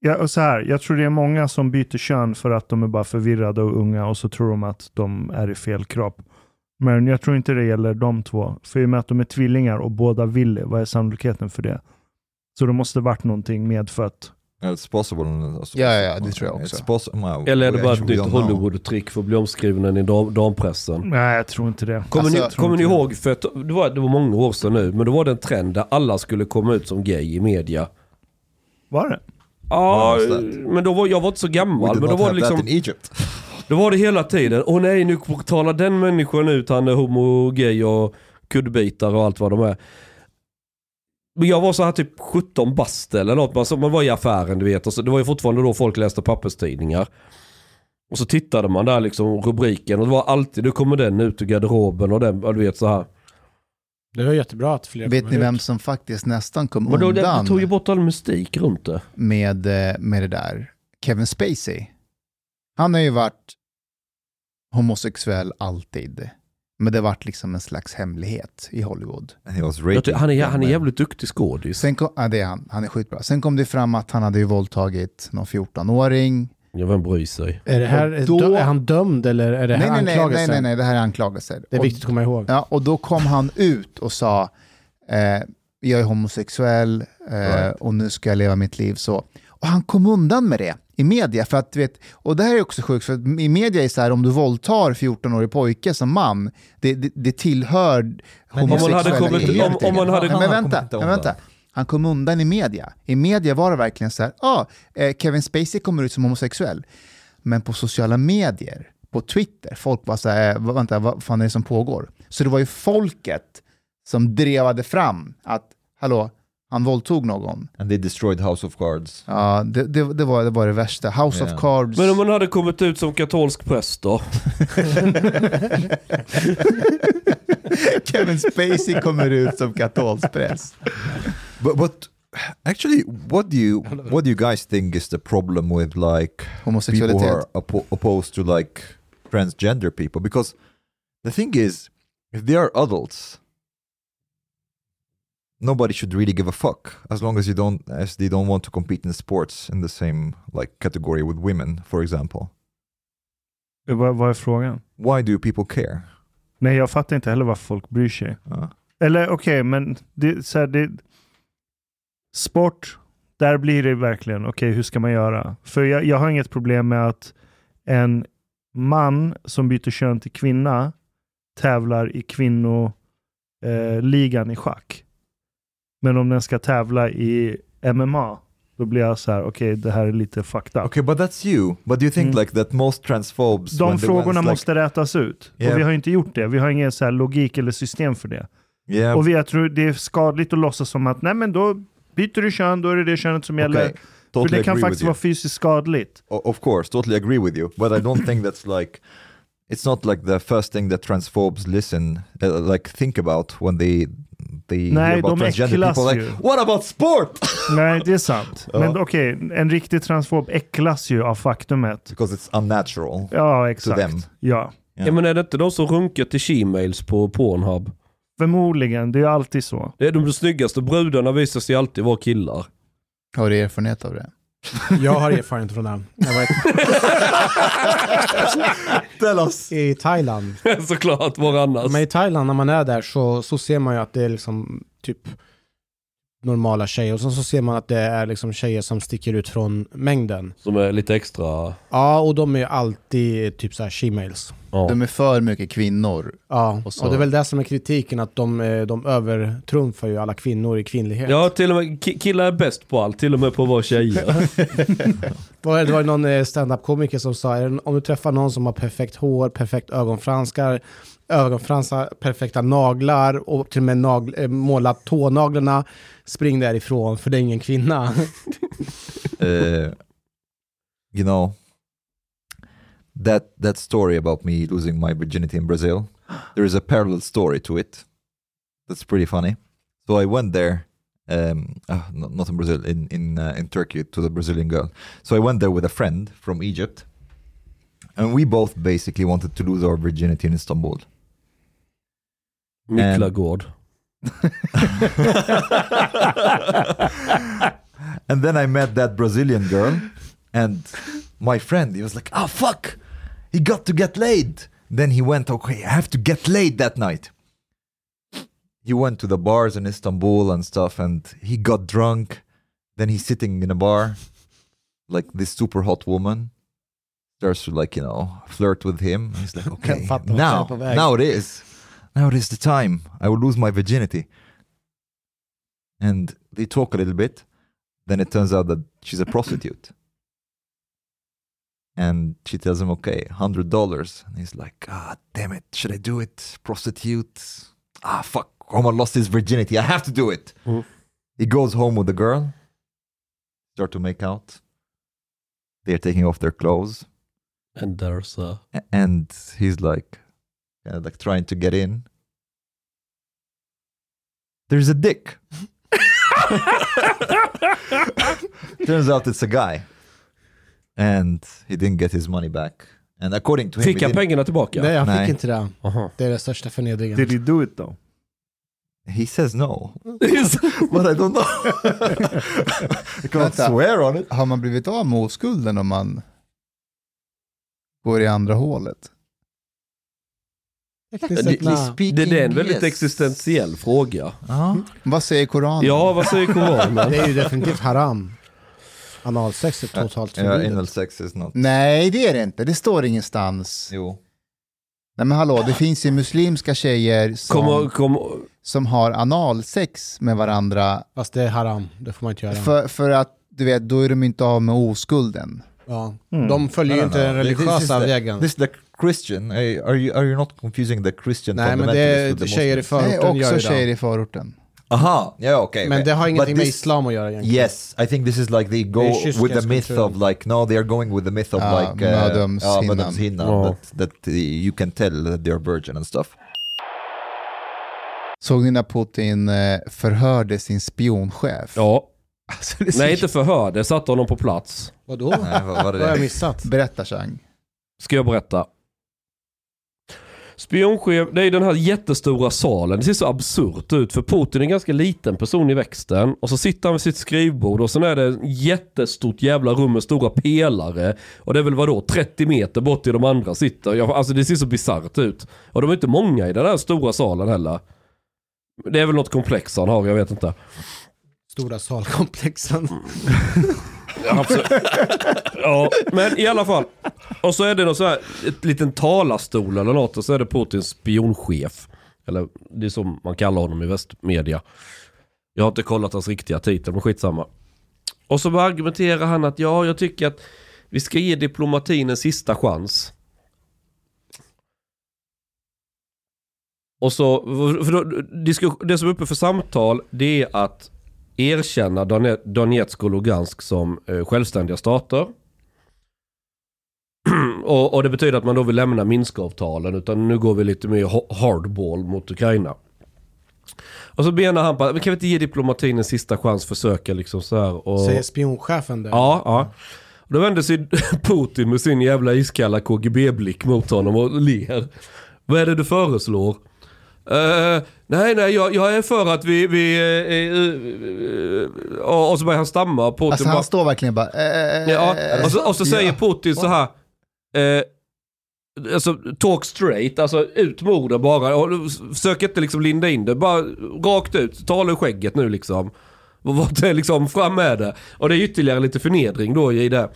Ja, och så här, jag tror det är många som byter kön för att de är bara förvirrade och unga och så tror de att de är i fel kropp. Men jag tror inte det gäller de två. För i och med att de är tvillingar och båda vill det, vad är sannolikheten för det? Så det måste varit någonting medfött. It's possible. Alltså, Ja, ja, ja, det tror jag också. Eller är det bara ett we nytt. Hollywood-trick för att bli omskriven i dam dampressen? Nej, jag tror inte det. Kommer Alltså, ni, kommer ni ihåg, för att det var, det var många år sedan nu, men då var det en trend där alla skulle komma ut som gay i media. Var det? Ja, that? men då var, jag var inte så We gammal. did Men då not var det have liksom, that in Egypt. Då var det hela tiden, åh nej nu talar den människan ut, han är homo, gay och kuddbitar och allt vad de är. Men jag var så här typ 17 bast eller något, alltså man var i affären du vet. Och så, det var ju fortfarande då folk läste papperstidningar. Och så tittade man där liksom rubriken och det var alltid, nu kommer den ut ur garderoben och den, och du vet så här. Det var jättebra att fler Vet ni ut. vem som faktiskt nästan kom Men då, det, undan det tog ju bort all mystik runt det. med, eh, med det där? Kevin Spacey. Han har ju varit homosexuell alltid. Men det har varit liksom en slags hemlighet i Hollywood. Tycker, han, är, han är jävligt duktig skådis. Sen kom, ja, det är han, han är skitbra. Sen kom det fram att han hade ju våldtagit någon 14-åring. Ja, vem bryr sig? Är, det här, då- är han dömd eller är det här Nej, nej, nej, nej, anklagelser? nej, nej, det här är anklagelser. Det är Och- viktigt att komma ihåg. Ja, och då kom han ut och sa eh, jag är homosexuell eh, Right. och nu ska jag leva mitt liv så. Och han kom undan med det i media. För att, vet, och det här är också sjukt, för att i media är det så här om du våldtar 14-årig pojke som man, det, det, det tillhör Men Om man hade homosexuella kommit- om- man hade- Men Han vänta, men vänta. undan. Han kom undan i media. I media var det verkligen så här, ah, eh, Kevin Spacey kommer ut som homosexuell. Men på sociala medier, på Twitter, folk var så här, eh, vänta, vad fan är det som pågår? Så det var ju folket som drevade fram att, hallå, han våldtog någon. And they destroyed House of Cards. Ja, det, det, det, var, det var det värsta. House Ja. of Cards. Men om man hade kommit ut som katolsk präst då? [laughs] Kevin Spacey kommer ut som katolsk präst. But but actually, what do you what do you guys think is the problem with like people who are oppo- opposed to like transgender people? Because the thing is, if they are adults, nobody should really give a fuck as long as you don't as they don't want to compete in sports in the same like category with women, for example. Vad, vad är frågan? Why do people care? Nej, jag fattar inte heller varför folk bryr sig. Uh, Eller okej, men det, så här, det, sport, där blir det verkligen, okej hur ska man göra? För jag, jag har inget problem med att en man som byter kön till kvinna tävlar i kvinnoligan eh, i schack. Men om den ska tävla i MMA, då blir jag så här, okej det här är lite fucked up. okay, but that's you. But do you think Mm. like that most transphobes? De frågorna like- måste rätas ut. Yeah. Och vi har inte gjort det. Vi har ingen så här logik eller system för det. Yeah. Och vi, jag tror det är skadligt att låtsas som att nej men då byter du kön, då är det det könet som gäller. Okay, totally För det kan faktiskt vara fysiskt skadligt. Of course, totally agree with you, but I don't think that's like it's not like the first thing that transphobes listen uh, like think about when they they Nej, hear about de transgender äcklas people. Like, ju. what about sport? [laughs] Nej, det är sant. Ja. Men okej, en riktig transfob äcklas ju av faktumet. Because it's unnatural. Ja, them. exakt. Ja, Ja. Ja. men är det inte de som runkar till she-mails på Pornhub? förmodligen. Det är ju alltid så. Det är de snyggaste brudarna visar sig alltid vara killar. Har du erfarenhet av det? Jag har erfarenhet från det. Jag var [laughs] us. i Thailand. Såklart, var annars? Men i Thailand när man är där så, så ser man ju att det är liksom typ normala tjejer och sen så ser man att det är liksom tjejer som sticker ut från mängden. Som är lite extra... Ja, och de är ju alltid typ så här she-mails. Ja. De är för mycket kvinnor. Ja, Och så- och det är väl det som är kritiken, att de, eh, de övertrumfar ju alla kvinnor i kvinnlighet. Ja, till och med ki- killar är bäst på allt, till och med på att vara tjejer. [laughs] Var det det var ju någon eh, stand-up-komiker som sa, om du träffar någon som har perfekt hår, perfekt ögonfranskar, ögonfransar, perfekta naglar och till och med nagl- eh, målat tånaglarna, spring därifrån för det är ingen kvinna. Uh, you know that that story about me losing my virginity in Brazil. [gasps] There is a parallel story to it. That's pretty funny. So I went there. Um, uh, not, in Brazil, in in uh, in Turkey to the Brazilian girl. So I went there with a friend from Egypt, and we both basically wanted to lose our virginity in Istanbul. Miklagård. [laughs] and then I met that Brazilian girl, and my friend, he was like, "Oh fuck, he got to get laid." Then he went, okay, I have to get laid that night. He went to the bars in Istanbul and stuff, and he got drunk. Then he's sitting in a bar, like this super hot woman starts to like you know flirt with him. He's like, [laughs] okay, fattar vart jag är now, now it is, now it is the time. I will lose my virginity. And they talk a little bit. Then it turns out that she's a prostitute. And she tells him, okay, hundred dollars. And he's like, ah, damn it, should I do it? Prostitute? Ah, fuck, Omar lost his virginity. I have to do it. Mhm. He goes home with the girl. Start to make out. They're taking off their clothes, And there's a... and he's like, like trying to get in. There's a dick. [laughs] [laughs] Turns out it's a guy, and he didn't get his money back. And according to him, Fick han pengarna tillbaka? Nej, jag fick Nej. inte det. Aha. Det är den största förnedringen. Did he do it though? he says no, [laughs] but I don't know. [laughs] I can't Vänta. swear on it. Har man blivit av med oskulden om man går i andra hålet? Det- Det, det är en väldigt existentiell fråga. Ja. Vad säger Koranen? Ja, vad säger Koranen? Det är ju definitivt haram. Analsex är totalt Ja, förbjudet. anal sex is not. Nej, det är det inte. Det står ingenstans. Jo. Nej men hallå, det finns ju muslimska tjejer som, Kommer, kommer, som har analsex med varandra Fast det är haram. Det får man inte göra. för, för att du vet, då är de inte av med oskulden. Ja. Mm. De följer ju inte den religiösa vägen. This is the Christian. Are you, are you, not confusing the Christian Nej, men det är tjejer i? Nej, förorten gör också tjejer i förorten. Aha, yeah, okay. Men det har ingenting med islam att göra egentligen. Yes, I think this is like they go Det är kyrkans with the myth kultur. of like no, they are going with the myth of Ja, like uh, mödomshinnan, Ja. that, that uh, you can tell that they're virgin and stuff. Såg ni när Putin eh, förhörde sin spionchef? ja. Alltså, det är så- Nej, inte förhör. Det satte honom på plats. Vadå? Nej, vad Vad det har jag missat? Berätta Chang. Ska jag berätta. Spionchef, det är den här jättestora salen. Det ser så absurt ut för Putin är en ganska liten person i växten. Och så sitter han vid sitt skrivbord och sen är det ett jättestort jävla rum med stora pelare. Och det är väl vadå 30 meter bort till de andra sitter. Jag, alltså det ser så bisarrt ut. Och de är inte många i den här stora salen heller. Det är väl något komplex han har, jag vet inte. Stora salkomplexen. [laughs] Ja, absolut. [laughs] ja, men i alla fall. Och så är det någon så här, ett liten talarstol eller något och så är det Putins spionchef. Eller det är som man kallar honom i västmedia. Jag har inte kollat hans riktiga titel, men skitsamma. Och så argumenterar han att ja, jag tycker att vi ska ge diplomatin en sista chans. Och så, för då, det som är uppe för samtal, det är att erkänna Done- Donetsk och Lugansk som eh, självständiga stater. [clears throat] och, och det betyder att man då vill lämna Minskavtalen utan nu går vi lite mer ha- hardball mot Ukraina. Och så menar han på kan vi inte ge diplomatin en sista chans, försöka liksom så här. Och... Säger spionchefen det? Ja, ja. Då vänder sig [laughs] Putin med sin jävla iskalla KGB-blick mot honom och ler. Vad är det du föreslår? Eh, nej, nej, jag, jag är för att vi... vi eh, eh, och, så börjar han stamma. Putin Alltså bara, han står verkligen bara... ja, och, så, och så säger ja. Putin så här. Alltså talk straight, alltså ut med orden bara. Och försök inte liksom linda in det, bara rakt ut. Tala ur skägget nu liksom. Vad det liksom, fram med det. Och det är ytterligare lite förnedring då i det.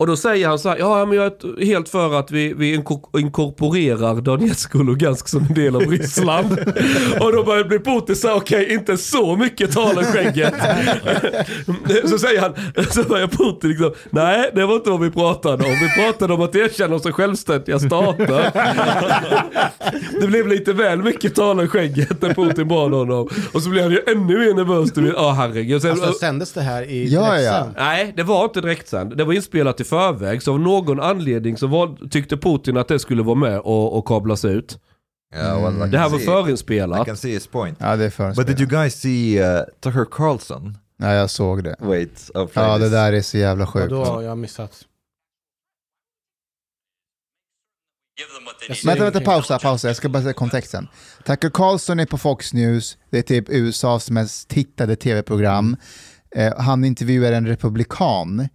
Och då säger han så här, ja men jag är helt för att vi, vi inko- inkorporerar Donetsk och Lugansk som en del av Ryssland. [laughs] och då börjar bli Putin så okej inte så mycket tala ur skägget. [laughs] så säger han, så börjar Putin liksom, nej det var inte vad vi pratade om. Vi pratade om att erkänna dem som självständiga stater. [laughs] det blev lite väl mycket tala ur skägget när Putin bad honom. Och så blev han ju ännu mer nervös. Ja ah, herregud. Sen, Alltså sändes det här i Ja, ja. direktsänd? Nej, det var inte direktsänd. Det var inspelat i förväg. Så av någon anledning så var, tyckte Putin att det skulle vara med och, och kablas ut. Yeah, well, I Det här var see- I förinspelat. can see his point. Ja, det är för But did you guys see uh, Tucker Carlson? Ja, jag såg det. Wait, play Ja, det där är så jävla Ja, sjukt. då har jag missat. Vänta, vänta, pausa, pausa. Jag ska bara säga kontexten. Tucker Carlson är på Fox News. Det är typ USAs mest tittade tv-program. Eh, han intervjuar en republikan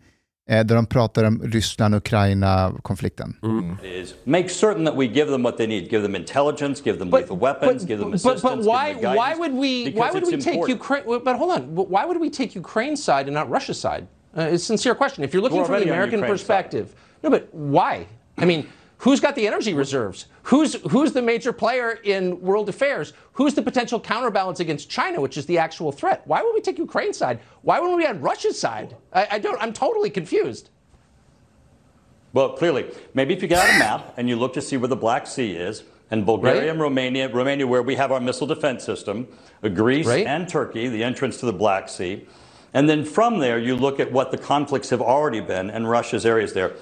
eh, där de pratar om Ryssland-Ukraina-konflikten. is make certain that we give them what they need. Give them intelligence, give them But, lethal weapons, but, give them but, assistance. but give why guidance, why would we why would we take. Ukraine? But hold on, why would we take Ukraine's side and not Russia's side? Uh, it's a sincere question. If you're looking We're from the American perspective, no, but why? I mean. Who's got the energy reserves? Who's who's the major player in world affairs? Who's the potential counterbalance against China, which is the actual threat? Why would we take Ukraine's side? Why wouldn't we on Russia's side? I, I don't. I'm totally confused. Well, clearly, maybe if you get out a map and you look to see where the Black Sea is, and Bulgaria Right. and Romania, Romania, where we have our missile defense system, uh, Greece Right. and Turkey, the entrance to the Black Sea, and then from there you look at what the conflicts have already been and Russia's areas there.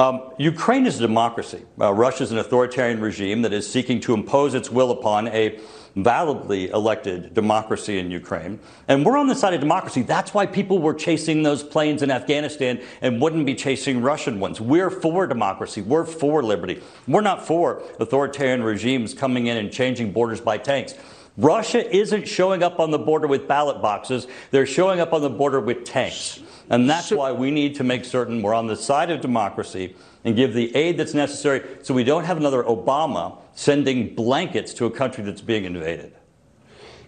Um, Ukraine is a democracy. Uh, Russia is an authoritarian regime that is seeking to impose its will upon a validly elected democracy in Ukraine. And we're on the side of democracy. That's why people were chasing those planes in Afghanistan and wouldn't be chasing Russian ones. We're for democracy. We're for liberty. We're not for authoritarian regimes coming in and changing borders by tanks. Russia isn't showing up on the border with ballot boxes. They're showing up on the border with tanks. And that's why we need to make certain we're on the side of democracy and give the aid that's necessary so we don't have another Obama sending blankets to a country that's being invaded.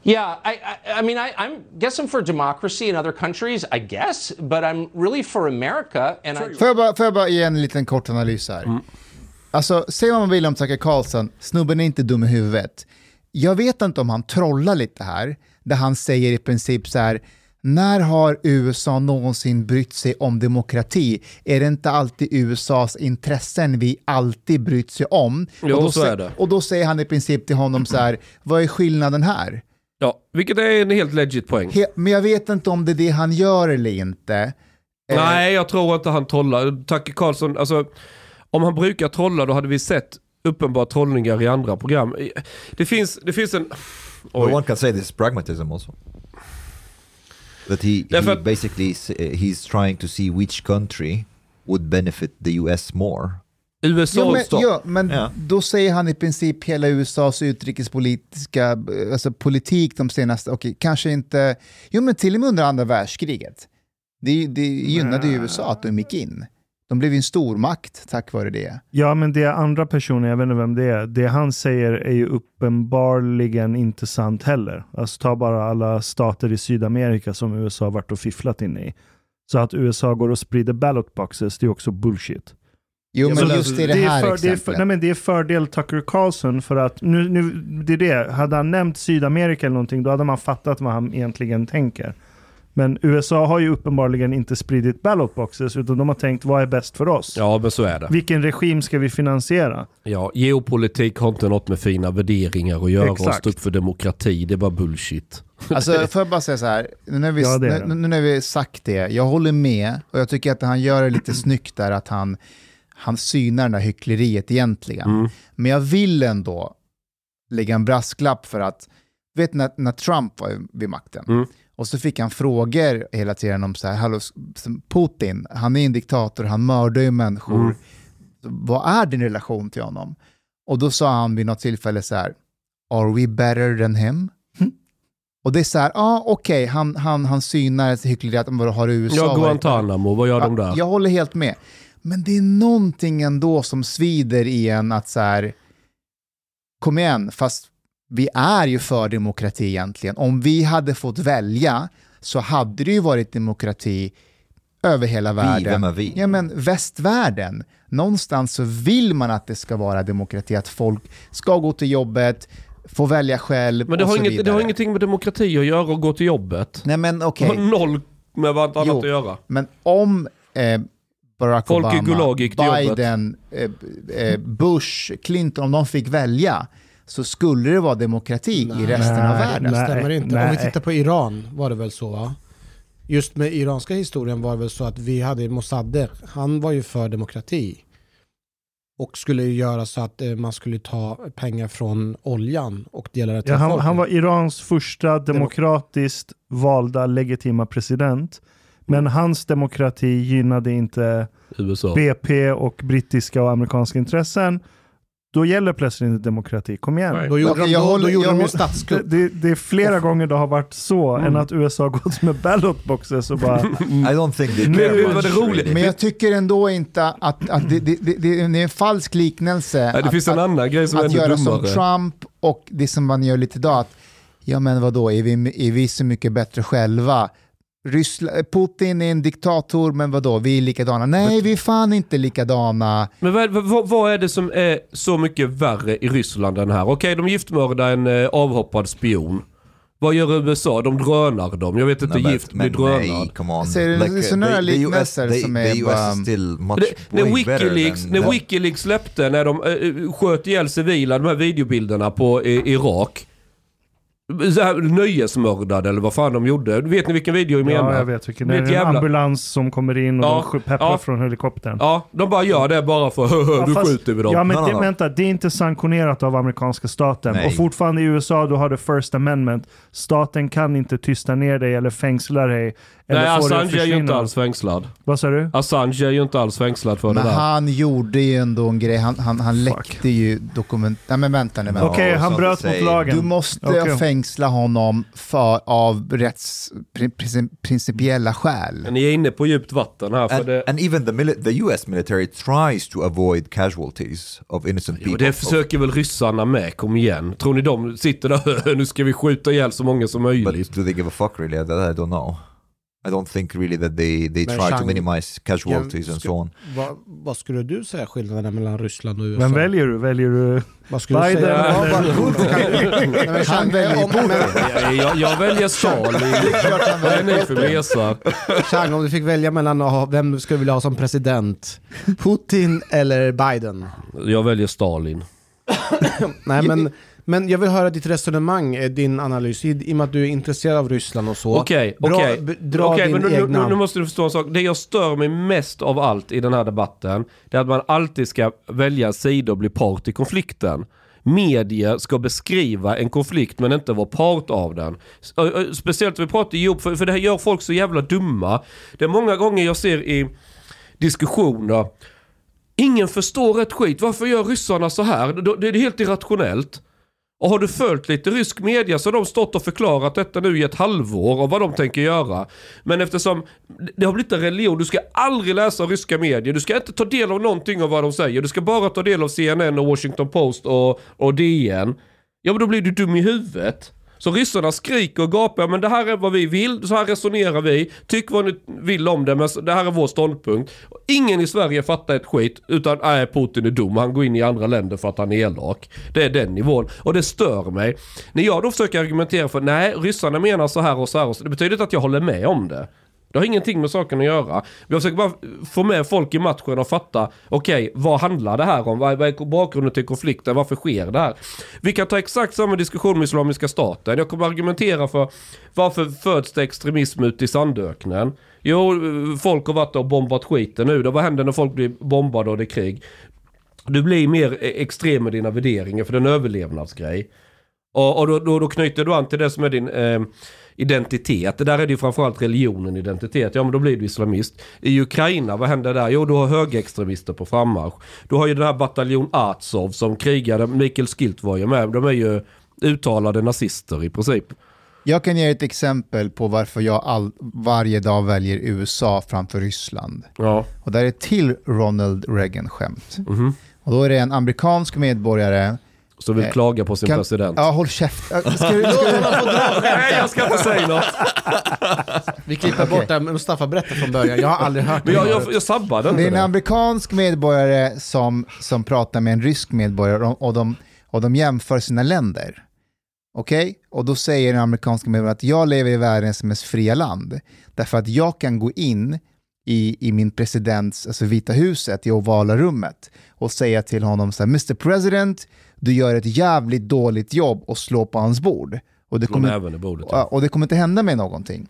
Yeah, I, I, I mean, I, I'm guess I'm for democracy in other countries, I guess, but I'm really for America, and I. Får jag, bara, får jag bara ge en liten kort analys här? Mm. Alltså, säg vad man vill om Tucker Carlson, snubben är inte dum i huvudet. Jag vet inte om han trollar lite här, där han säger i princip så här, när har USA någonsin brytt sig om demokrati? Är det inte alltid USAs intressen vi alltid brytt sig om? Jo, och, då så är det. och då säger han i princip till honom så här, vad är skillnaden här? Ja, vilket är en helt legit poäng. He- men jag vet inte om det är det han gör eller inte. Eh, Nej, jag tror inte han trollar. Tucker Carlson, alltså om han brukar trolla då hade vi sett uppenbara trollningar i andra program. Det finns, det finns en... Well, Oj. one can say this is pragmatism also. That he, Därför he att- basically uh, he's trying to see which country would benefit the US more. USA Ja, men, ja, men Ja. då säger han i princip hela USAs utrikespolitiska eh, alltså politik de senaste, okej, kanske inte, jo men till och med under andra världskriget. Det, det gynnade ju USA att de gick in. De blev ju en stormakt tack vare det. Ja, men det andra personer, jag vet inte vem det är. Det han säger är ju uppenbarligen inte sant heller. Alltså ta bara alla stater i Sydamerika som USA har varit och fifflat in i. Så att USA går och sprider ballot boxes, det är också bullshit. Jo men men just i det är här för, det, är exemplet. för, nej, men det är fördel Tucker Carlson för att, nu, nu, det är det, hade han nämnt Sydamerika eller någonting, då hade man fattat vad han egentligen tänker. Men USA har ju uppenbarligen inte spridit ballot boxes, utan de har tänkt vad är bäst för oss? Ja, men så är det. Vilken regim ska vi finansiera? Ja, geopolitik har inte något med fina värderingar att göra och Exakt. stå upp för demokrati. Det är bara bullshit. Alltså får jag bara säga så här, nu när, vi, Ja, det det. nu när vi sagt det, jag håller med och jag tycker att han gör det lite [clears throat] snyggt där att han, han synar det här hyckleriet egentligen. Mm. Men jag vill ändå lägga en brasklapp för att, vet när, när Trump var vid makten Mm. Och så fick han frågor hela tiden om så här, hallå, Putin, han är en diktator, han mördar ju människor. Mm. Vad är din relation till honom? Och då sa han vid något tillfälle så här, are we better than him? Och det är så här, ja ah, okej, han, han, han synar ett hyckleri att vad har USA Ja, Guantanamo, vad gör de där? Jag håller helt med. Men det är någonting ändå som svider i en att så här, kom igen, fast vi är ju för demokrati egentligen. Om vi hade fått välja så hade det ju varit demokrati över hela Vi, världen. vem är vi? Ja men västvärlden. Någonstans så vill man att det ska vara demokrati, att folk ska gå till jobbet, få välja själv Men det och har, så inget, det har ingenting med demokrati att göra och gå till jobbet. Nej men Det okej, har noll med vad annat Jo. att göra. men om eh, Barack Folk Obama, Gulag gick till jobbet. Biden, eh, eh, Bush, Clinton, om de fick välja så skulle det vara demokrati i resten av Nej, världen. Det nej. stämmer inte. Om nej. vi tittar på Iran var det väl så va? Just med iranska historien var det väl så att vi hade Mossadegh, han var ju för demokrati. Och skulle ju göra så att eh, man skulle ta pengar från oljan och dela det till Ja, han, folket. han var Irans första demokratiskt valda legitima president. Men hans demokrati gynnade inte USA. BP och brittiska och amerikanska intressen. Då gäller plötsligt inte demokrati. Kom igen. Nej. Då gjorde Okej, de, jag då, håller- då gjorde jag de ju statskupp. det, det är flera gånger det har varit så, än att USA gått med ballotboxes och bara... [laughs] I don't think they care var det roligt. Men jag tycker ändå inte att, att det, det, det, det är en falsk liknelse. Nej, det att, finns en att, annan grej som är att göra som dummare. Trump och det som man gör lite idag. Att, ja men vadå, är vi, är vi så mycket bättre själva? Ryssland, Putin är en diktator, men vadå, vi är likadana. Nej, vi är fan inte likadana. Men vad, vad, vad är det som är så mycket värre i Ryssland än här? Okej, de giftmördar en eh, avhoppad spion. Vad gör USA? De drönar dem. Jag vet inte, men- gift blir men drönad. Nej, come on. Ser du, the- här the US liknelser the- som the är US bara- is still much Det, när, way Wikileaks, than när. Wikileaks släppte, när de äh, sköt ihjäl civila, de här videobilderna på i, Irak. Nöjesmördade eller vad fan de gjorde. Vet ni vilken video jag menar? Ja, jag vet vilken. Det är en jävla- ambulans som kommer in och Ja, de pepprar ja. från helikoptern. Ja, de bara gör det bara för [laughs] hö, nu fast- skjuter vi dem. Ja men det, vänta, det är inte sanktionerat av amerikanska staten. Nej. Och fortfarande i USA, du har det first amendment. Staten kan inte tysta ner dig eller fängsla dig. Eller Nej, Assange är ju inte alls fängslad. Vad sa du? Assange är ju inte alls fängslad för Men det där. han gjorde ju ändå en grej, han, han, han läckte ju dokument... Nej men vänta nu. Okej, Ja, han bröt mot lagen. Du måste Okej. Fängsla honom för, av rättsprincipiella skäl. Ni är inne på djupt vatten här. För And, det, and even the, mili- the US military tries to avoid casualties of innocent Jo, people. det försöker väl ryssarna med, kom igen. Tror ni de sitter där, [laughs] nu ska vi skjuta ihjäl så många som möjligt? But do they give a fuck really? That I don't know. I don't think really that they, they Men try to Chang- minimize casualties Ja, and so on. Vad, vad skulle du säga skillnaden mellan Ryssland och USA? Vem väljer du? Väljer du Vad skulle Biden du säga? eller- Chang, väljer men, jag, jag, väljer Stalin. Vad är ni för mesar? Chang, om du fick välja mellan vem skulle du vilja ha som president? Putin eller Biden? Jag väljer Stalin. Nej, men, men jag vill höra ditt resonemang, eh, din analys, i, i och med att du är intresserad av Ryssland och så. Okej, Dra- okej. Dra din men nu, egna... nu, nu måste du förstå en sak. Det jag stör mig mest av allt i den här debatten, det är att man alltid ska välja sida och bli part i konflikten. Medier ska beskriva en konflikt men inte vara part av den. Speciellt vi pratar ihop, för, för det här gör folk så jävla dumma. Det är många gånger jag ser i diskussioner, ingen förstår ett skit. Varför gör ryssarna så här? Det- Det är helt irrationellt. Och har du följt lite rysk media så har de stått och förklarat detta nu i ett halvår och vad de tänker göra. Men eftersom det har blivit en religion, du ska aldrig läsa ryska medier, du ska inte ta del av någonting av vad de säger, du ska bara ta del av CNN och Washington Post och, och DN. Ja men då blir du dum i huvudet. Så ryssarna skriker och gapar, men det här är vad vi vill, så här resonerar vi, tyck vad ni vill om det, men det här är vår ståndpunkt. Ingen i Sverige fattar ett skit, utan nej, Putin är dum, han går in i andra länder för att han är elak. Det är den nivån, och det stör mig. När jag då försöker argumentera för, nej, ryssarna menar så här och så här, och så, det betyder inte att jag håller med om det. Det har ingenting med saken att göra. Vi jag försöker bara få med folk i matchen och fatta, okej, vad handlar det här om? Vad är, vad är bakgrunden till konflikten? Varför sker det här? Vi kan ta exakt samma diskussion med Islamiska staten. Jag kommer argumentera för varför föds det extremism ute i Sandöknen? Jo, folk har varit och bombat skiten nu. Då, vad händer när folk blir bombade och det är krig? Du blir mer e- extrem med dina värderingar för det är en överlevnadsgrej. Och, och då, då, då knyter du an till det som är din eh, identitet. Där är det ju framförallt religionen identitet. Ja men då blir du islamist. I Ukraina, vad händer där? Jo du har högerextremister på frammarsch. Du har ju den här bataljon Azov som krigade, Mikael Skilt var ju med. De är ju uttalade nazister i princip. Jag kan ge ett exempel på varför jag all, varje dag väljer USA framför Ryssland. Ja. Och där är till Ronald Reagan-skämt. Och då är det en amerikansk medborgare. Så vill Eh, klaga på sin kan- president. Ja, håll käft. Äh, Ska du, ska du, Nej jag ska inte säga något. [laughs] Vi klipper bort det, men Mustafa berätta från början. Jag har aldrig hört Men det. jag, jag, jag sabbade det är inte en amerikansk medborgare som, som pratar med en rysk medborgare och, och, de, och de jämför sina länder. Okej? Och då säger den amerikanska medborgaren att jag lever i världens mest fria land. Därför att jag kan gå in i, i min presidents, alltså Vita huset, i ovala rummet och säga till honom så här, Mr President, du gör ett jävligt dåligt jobb och slå på hans bord. Och det kommer, bordet. Ja, och det kommer inte hända mig någonting.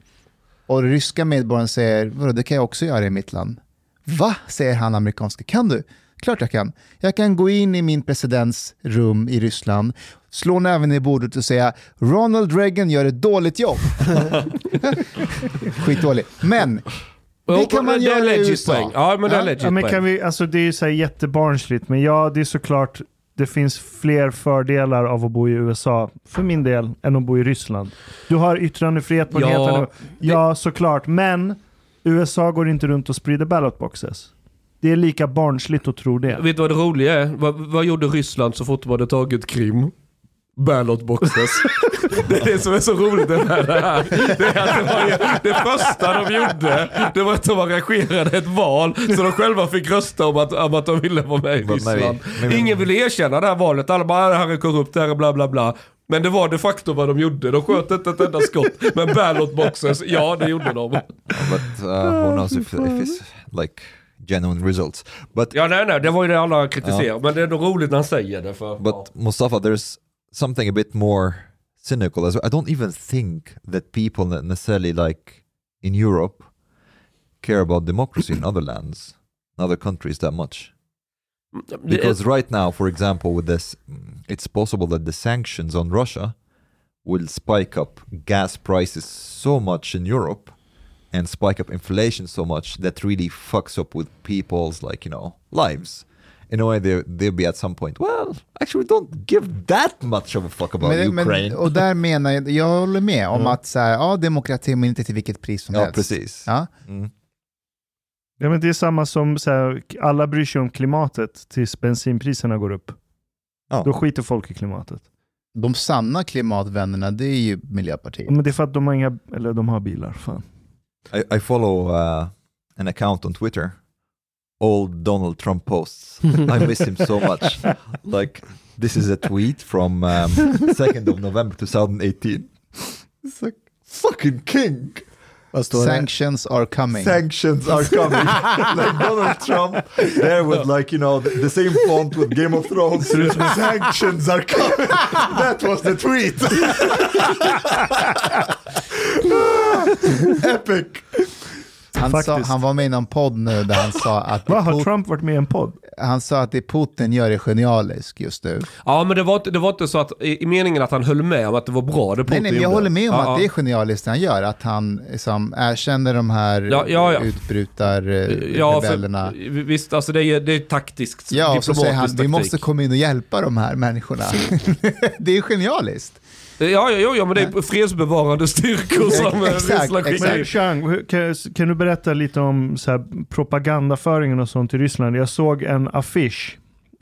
Och ryska medborgaren säger, vadå det kan jag också göra i mitt land. Va? säger han amerikanska. Kan du? Klart jag kan. Jag kan gå in i min presidents rum i Ryssland, slå näven i bordet och säga Ronald Reagan gör ett dåligt jobb. [laughs] Skitdåligt. Men det kan man göra i USA. Ja men det är legit Ja, men kan vi, alltså det är ju så här jättebarnsligt, men ja, det är såklart det finns fler fördelar av att bo i USA, för min del, än att bo i Ryssland. Du har yttrandefrihet på Ja, annan Ja, såklart. Men USA går inte runt och sprider ballot boxes. Det är lika barnsligt att tro det. Vet du vad det roliga är? Vad, vad gjorde Ryssland så fort de hade tagit Krim? Ballot boxes. [laughs] det är det som är så roligt med det här. Det, är att det, var det första de gjorde, det var att de arrangerade ett val så de själva fick rösta om att, om att de ville vara med i Ryssland. Ingen ville erkänna det här valet. Alla bara, "Ah, det här är korrupt, här är bla bla bla. Men det var de facto vad de gjorde. De sköt inte ett enda skott. Men ballot boxes, ja det gjorde de. But uh, who knows if, if it's like genuine results. But Ja nej nej, det var ju det alla kritiserade. Men det är ändå roligt när han säger det. För, But Mustafa, there's something a bit more cynical as well. I don't even think that people necessarily like in Europe care about democracy in other lands, in other countries that much. Because right now, for example, with this, mm, it's possible that the sanctions on Russia will spike up gas prices so much in Europe and spike up inflation so much that really fucks up with people's like you know lives. In a way, they they'll be at some point. Well, actually, don't give that much of a fuck about Men, Ukraine. men, och där [laughs] menar jag, jag håller med om att så här, ja, demokrati men inte till vilket pris som ja, helst. precis. Ja. Mm. Ja, men det är samma som så här, alla bryr sig om klimatet tills bensinpriserna går upp. Ja. Då skiter folk i klimatet. De sanna klimatvännerna, det är ju Miljöpartiet. Men det är för att de har inga, eller de har bilar. Fan. I, I follow uh, an account on Twitter. Old Donald Trump posts. I miss him so much. [laughs] Like this is a tweet from um, [laughs] 2nd of November 2018. It's like fucking king. Vad står? Sanctions are coming. Sanctions are coming. [laughs] like Donald Trump there with like you know the, the same font with Game of Thrones. Sanctions are coming. That was the tweet. Epic. Han, sa, han var med i någon podd nu där han sa att, Va, har Put- Trump varit med i en podd? han sa att det Putin gör är genialisk just nu. Ja men det var, inte- det var inte så att i, i meningen att han höll med om att det var bra det Nej, Putin nej, men jag gjorde. håller med om Ja, att det är genialiskt det han gör, att han liksom erkänner de här Ja, ja, ja. utbrutar eh, Ja, rebellerna. för, visst alltså det är, det är taktiskt, Ja, och så säger han diplomatisk vi måste taktik. komma in och hjälpa de här människorna. [laughs] det är genialiskt. Ja, ja, ja, ja, men det är fredsbevarande styrkor som eh, Ryssland skickar in. Men Chang, kan, kan du berätta lite om så här, propagandaföringen och sånt i Ryssland? Jag såg en affisch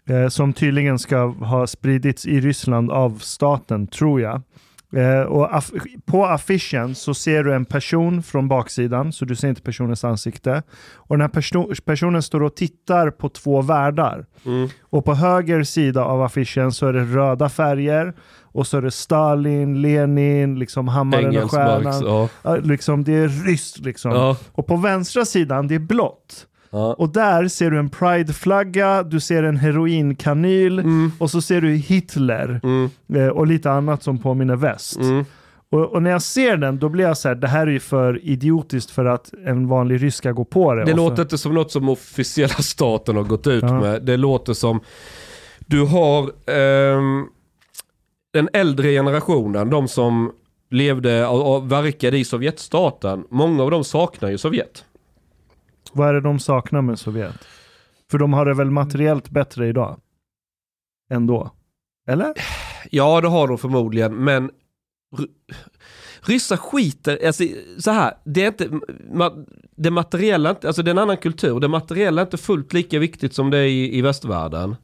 eh, som tydligen ska ha spridits i Ryssland av staten, tror jag. Eh, och aff på affischen så ser du en person från baksidan, så du ser inte personens ansikte. Och den här perso personen står och tittar på två världar. Mm. Och på höger sida av affischen så är det röda färger och så är det Stalin, Lenin, liksom hammaren och Engels, Marx, stjärnan. ja. Ja, liksom, det är ryskt liksom. Ja, Och på vänstra sidan, det är blått. Ja. Och där ser du en prideflagga, du ser en heroinkanyl Mm, och så ser du Hitler mm, eh, och lite annat som påminner väst. mm. Och, och när jag ser den, då blir jag så här, det här är ju för idiotiskt för att en vanlig ryss ska gå på det. Det låter inte som något som officiella [laughs] staten har gått ut Ja. med. Det låter som, du har ehm, den äldre generationen, de som levde och, och verkade i Sovjetstaten. Många av dem saknar ju Sovjet. Vad är det de saknar med Sovjet? För de har det väl materiellt bättre idag? Ändå? Eller? Ja, det har de förmodligen, men ry- ryssar skiter, alltså så här, det är inte, det materiella, alltså det är en annan kultur, det materiella är inte fullt lika viktigt som det är i, i västvärlden.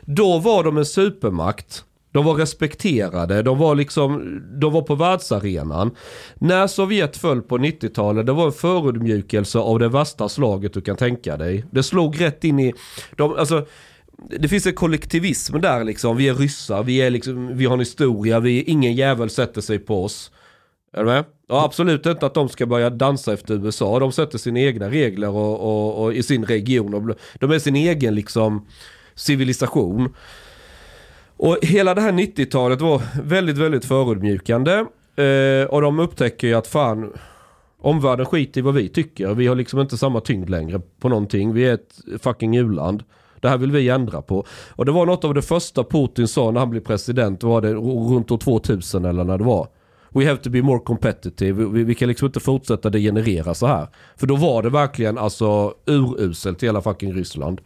Då var de en supermakt, de var respekterade, de var liksom, de var på världsarenan. När Sovjet föll på 90-talet, det var en förödmjukelse av det värsta slaget du kan tänka dig. Det slog rätt in i, de, alltså det finns en kollektivism där liksom. Vi är ryssar, vi, är liksom, vi har en historia, vi, ingen jävel sätter sig på oss. Är du med? Ja, absolut inte att de ska börja dansa efter USA. De sätter sina egna regler och, och, och i sin region. De är sin egen liksom civilisation. Och hela det här 90-talet var väldigt, väldigt förödmjukande. Eh, och de upptäcker ju att fan, omvärlden skiter i vad vi tycker. Vi har liksom inte samma tyngd längre på någonting. Vi är ett fucking u-land. Det här vill vi ändra på. Och det var något av det första Putin sa när han blev president. Var det runt år 2000 eller när det var. We have to be more competitive. Vi, vi kan liksom inte fortsätta degenerera så här. För då var det verkligen alltså uruselt i hela fucking Ryssland.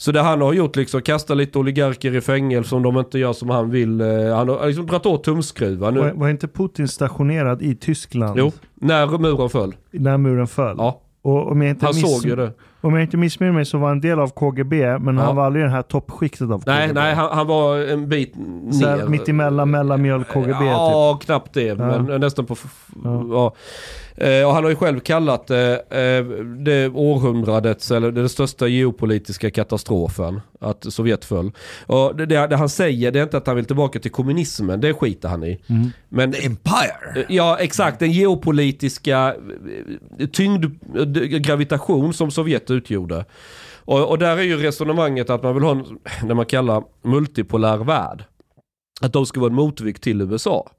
Så det han har gjort liksom, kasta lite oligarker i fängelse om de inte gör som han vill. Eh, Han har liksom dragit åt tumskruvar Var, nu. var inte Putin stationerad i Tyskland Jo, när muren föll. när muren föll? Ja, Och om jag inte han såg ju det. Om jag inte missminner mig så var han en del av KGB, men Ja. han var aldrig i det här toppskiktet av KGB. Nej, nej han, han var en bit ner. mitt emellan mellanmjöl KGB typ. Ja, knappt det. Men nästan på... f- Ja. Eh, Och han har ju själv kallat det eh, det århundradets, eller den största geopolitiska katastrofen. Att Sovjet föll. Och det, det, det han säger det är inte att han vill tillbaka till kommunismen, det skiter han i. Mm. Men The Empire! Ja, exakt. Den geopolitiska eh, tyngd, eh, gravitation som Sovjet utgjorde. Och, och där är ju resonemanget att man vill ha en, det man kallar multipolär värld. Att de ska vara en motvikt till USA.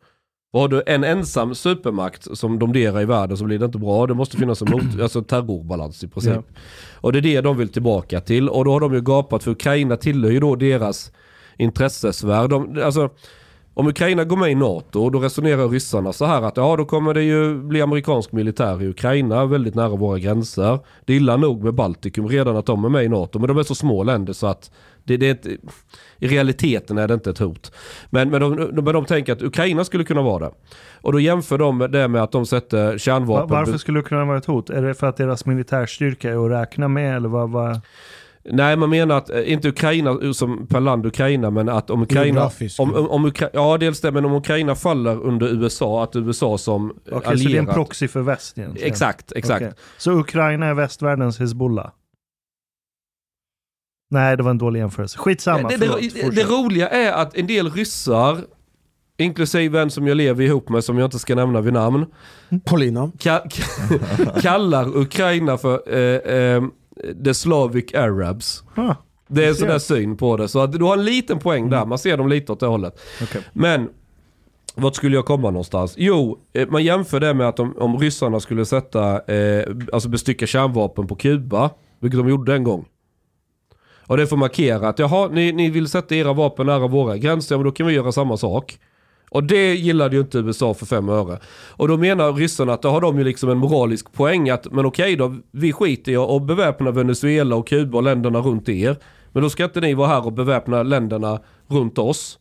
Och har du en ensam supermakt som domderar i världen så blir det inte bra. Det måste finnas en mot, [clears throat] alltså terrorbalans i princip. Ja. Och det är det de vill tillbaka till. Och då har de ju gapat för Ukraina tillhör ju då deras intressesfär. De, alltså, om Ukraina går med i NATO, då resonerar ryssarna så här att ja, då kommer det ju bli amerikansk militär i Ukraina, väldigt nära våra gränser. Det är illa nog med Baltikum redan att de är med i NATO, men de är så små länder så att det, det är inte, i realiteten är det inte ett hot. Men, men, de, de, men de tänker att Ukraina skulle kunna vara det. Och då jämför de det med att de sätter kärnvapen... Varför skulle det kunna vara ett hot? Är det för att deras militärstyrka är att räkna med eller vad? vad? Nej, man menar att, eh, inte Ukraina som per land Ukraina, men att om Ukraina... Om, om, om Ukra- ja, dels det, men om Ukraina faller under USA, att USA som Okej, så det är en allierat... proxy för väst egentligen? Exakt, exakt. Okej. Så Ukraina är västvärldens Hezbollah? Nej, det var en dålig jämförelse. Skitsamma, det, förlåt. det, det, roliga är att en del ryssar, inklusive en som jag lever ihop med som jag inte ska nämna vid namn, Paulina. ka, [laughs] kallar Ukraina för eh, eh, the Slavic Arabs. Ah, Det är en sån där syn på det. Så att du har en liten poäng där, man ser dem lite åt det hållet. okej. Men vart skulle jag komma någonstans? Jo, eh, man jämför det med att om, om ryssarna skulle sätta, eh, alltså bestycka kärnvapen på Kuba, vilket de gjorde en gång. Och det får markera att jaha, ni, ni vill sätta era vapen nära våra gränser, men då kan vi göra samma sak. Och det gillade ju inte USA för fem öre. Och då menar ryssarna att då har de ju liksom en moralisk poäng att men okej då, vi skiter i att beväpna Venezuela och Kuba och länderna runt er. Men då ska inte ni vara här och beväpna länderna runt oss.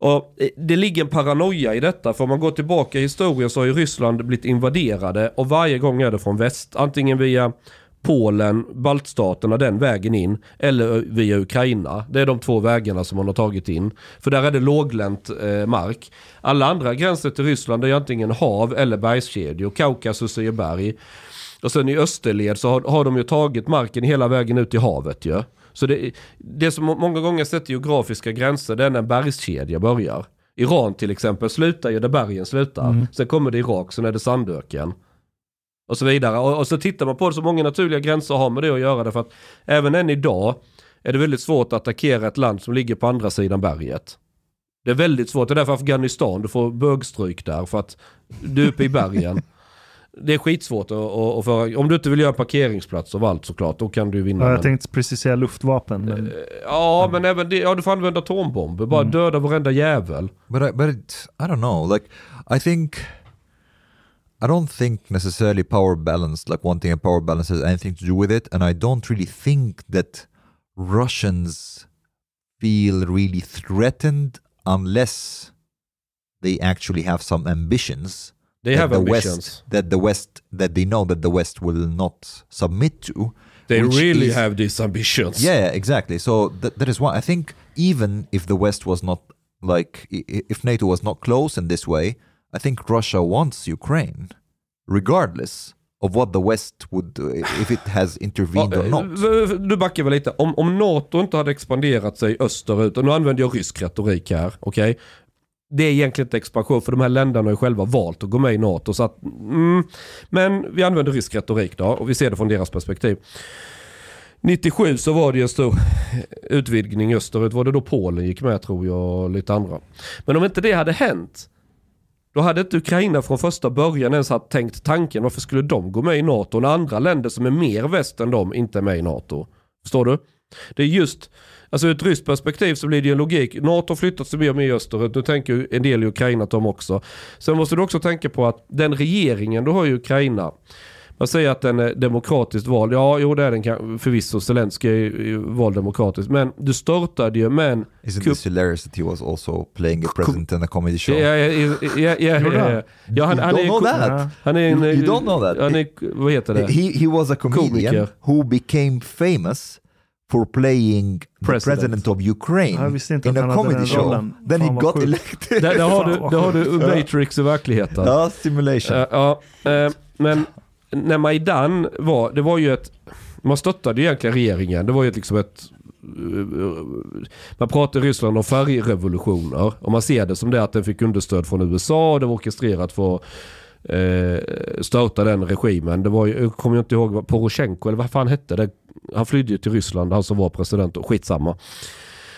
Och eh, det ligger en paranoia i detta, för om man går tillbaka i historien så har ju Ryssland blivit invaderade och varje gång är det från väst. Antingen via Polen, baltstaterna den vägen in, eller via Ukraina. Det är de två vägarna som man har tagit in. För där är det låglänt eh, mark. Alla andra gränser till Ryssland är antingen hav eller bergskedjor. Kaukasus är berg. Och sen i österled så har, har de ju tagit marken hela vägen ut i havet ju. Så det, det som många gånger sätter geografiska gränser det är när en bergskedja börjar. Iran till exempel slutar ju där bergen slutar. Sen kommer det Irak, sen är det sandöken. Och så vidare. Och, och så tittar man på det så många naturliga gränser har med det att göra. Därför att även än idag är det väldigt svårt att attackera ett land som ligger på andra sidan berget. Det är väldigt svårt. Det är därför Afghanistan, du får bögstryk där för att du är uppe i bergen. [laughs] Det är skitsvårt att, att, att föra. Om du inte vill göra parkeringsplats av allt såklart, då kan du vinna. Ja, jag tänkte precis säga luftvapen. Men... Ja, men även det, ja, du får använda atombomber. Bara döda varenda jävel. But I, but it, I don't know. Like I think I don't think necessarily power balance, like wanting a power balance, has anything to do with it, and I don't really think that Russians feel really threatened unless they actually have some ambitions. They have the ambitions. West, that the West, that they know that the West will not submit to. They really is- have these ambitions. Yeah, exactly. So that, that is why I think even if the West was not like if NATO was not close in this way, I think Russia wants Ukraine, regardless of what the West would do, if it has intervened or not. v- v- Du backar väl lite. Om, om NATO inte hade expanderat sig österut, och nu använder jag rysk retorik här, okej? Det är egentligen inte expansion för de här länderna har ju själva valt att gå med i NATO. Så att, mm, men vi använder rysk retorik då och vi ser det från deras perspektiv. 97 så var det ju en stor utvidgning österut. Var det då Polen gick med tror jag och lite andra. Men om inte det hade hänt då hade inte Ukraina från första början ens haft tänkt tanken varför skulle de gå med i NATO när andra länder som är mer väst än de inte är med i NATO. Förstår du? Det är just, alltså ur ett ryskt perspektiv så blir det ju en logik. NATO har flyttat sig mer och mer österut. Nu tänker en del i Ukraina att de också. Sen måste du också tänka på att den regeringen du har i Ukraina man säger att den är demokratiskt vald. Ja, jo det är den förvisso. Zelenskyj är ju vald demokratiskt. Men du störtade ju med en Isn't kupp. this hilarious that he was also playing a president in a comedy show? Ja, ja, ja, ja, han? ja, ja, han, you han don't är, know? Han är en, You- you don't know that? Han är, vad heter det? He, he was a comedian Komiker. who became famous for playing the President. president, of Ukraine in a comedy den show. rollen. Then he Fan, vad got sjukt. elected. Där, har du, där har du. Matrix i verkligheten. Ja, simulation. Eh, ja, eh, men när Majdan var, det var ju ett, man stöttade ju egentligen regeringen. Det var ju ett, liksom ett, eh, man pratar i Ryssland om färgrevolutioner. Och man ser det som det att den fick understöd från USA och det var orkestrerat för att eh, störta den regimen. Det var ju, jag kommer inte ihåg, vad Poroshenko eller vad fan hette det? Han flydde ju till Ryssland, han som var president och skitsamma.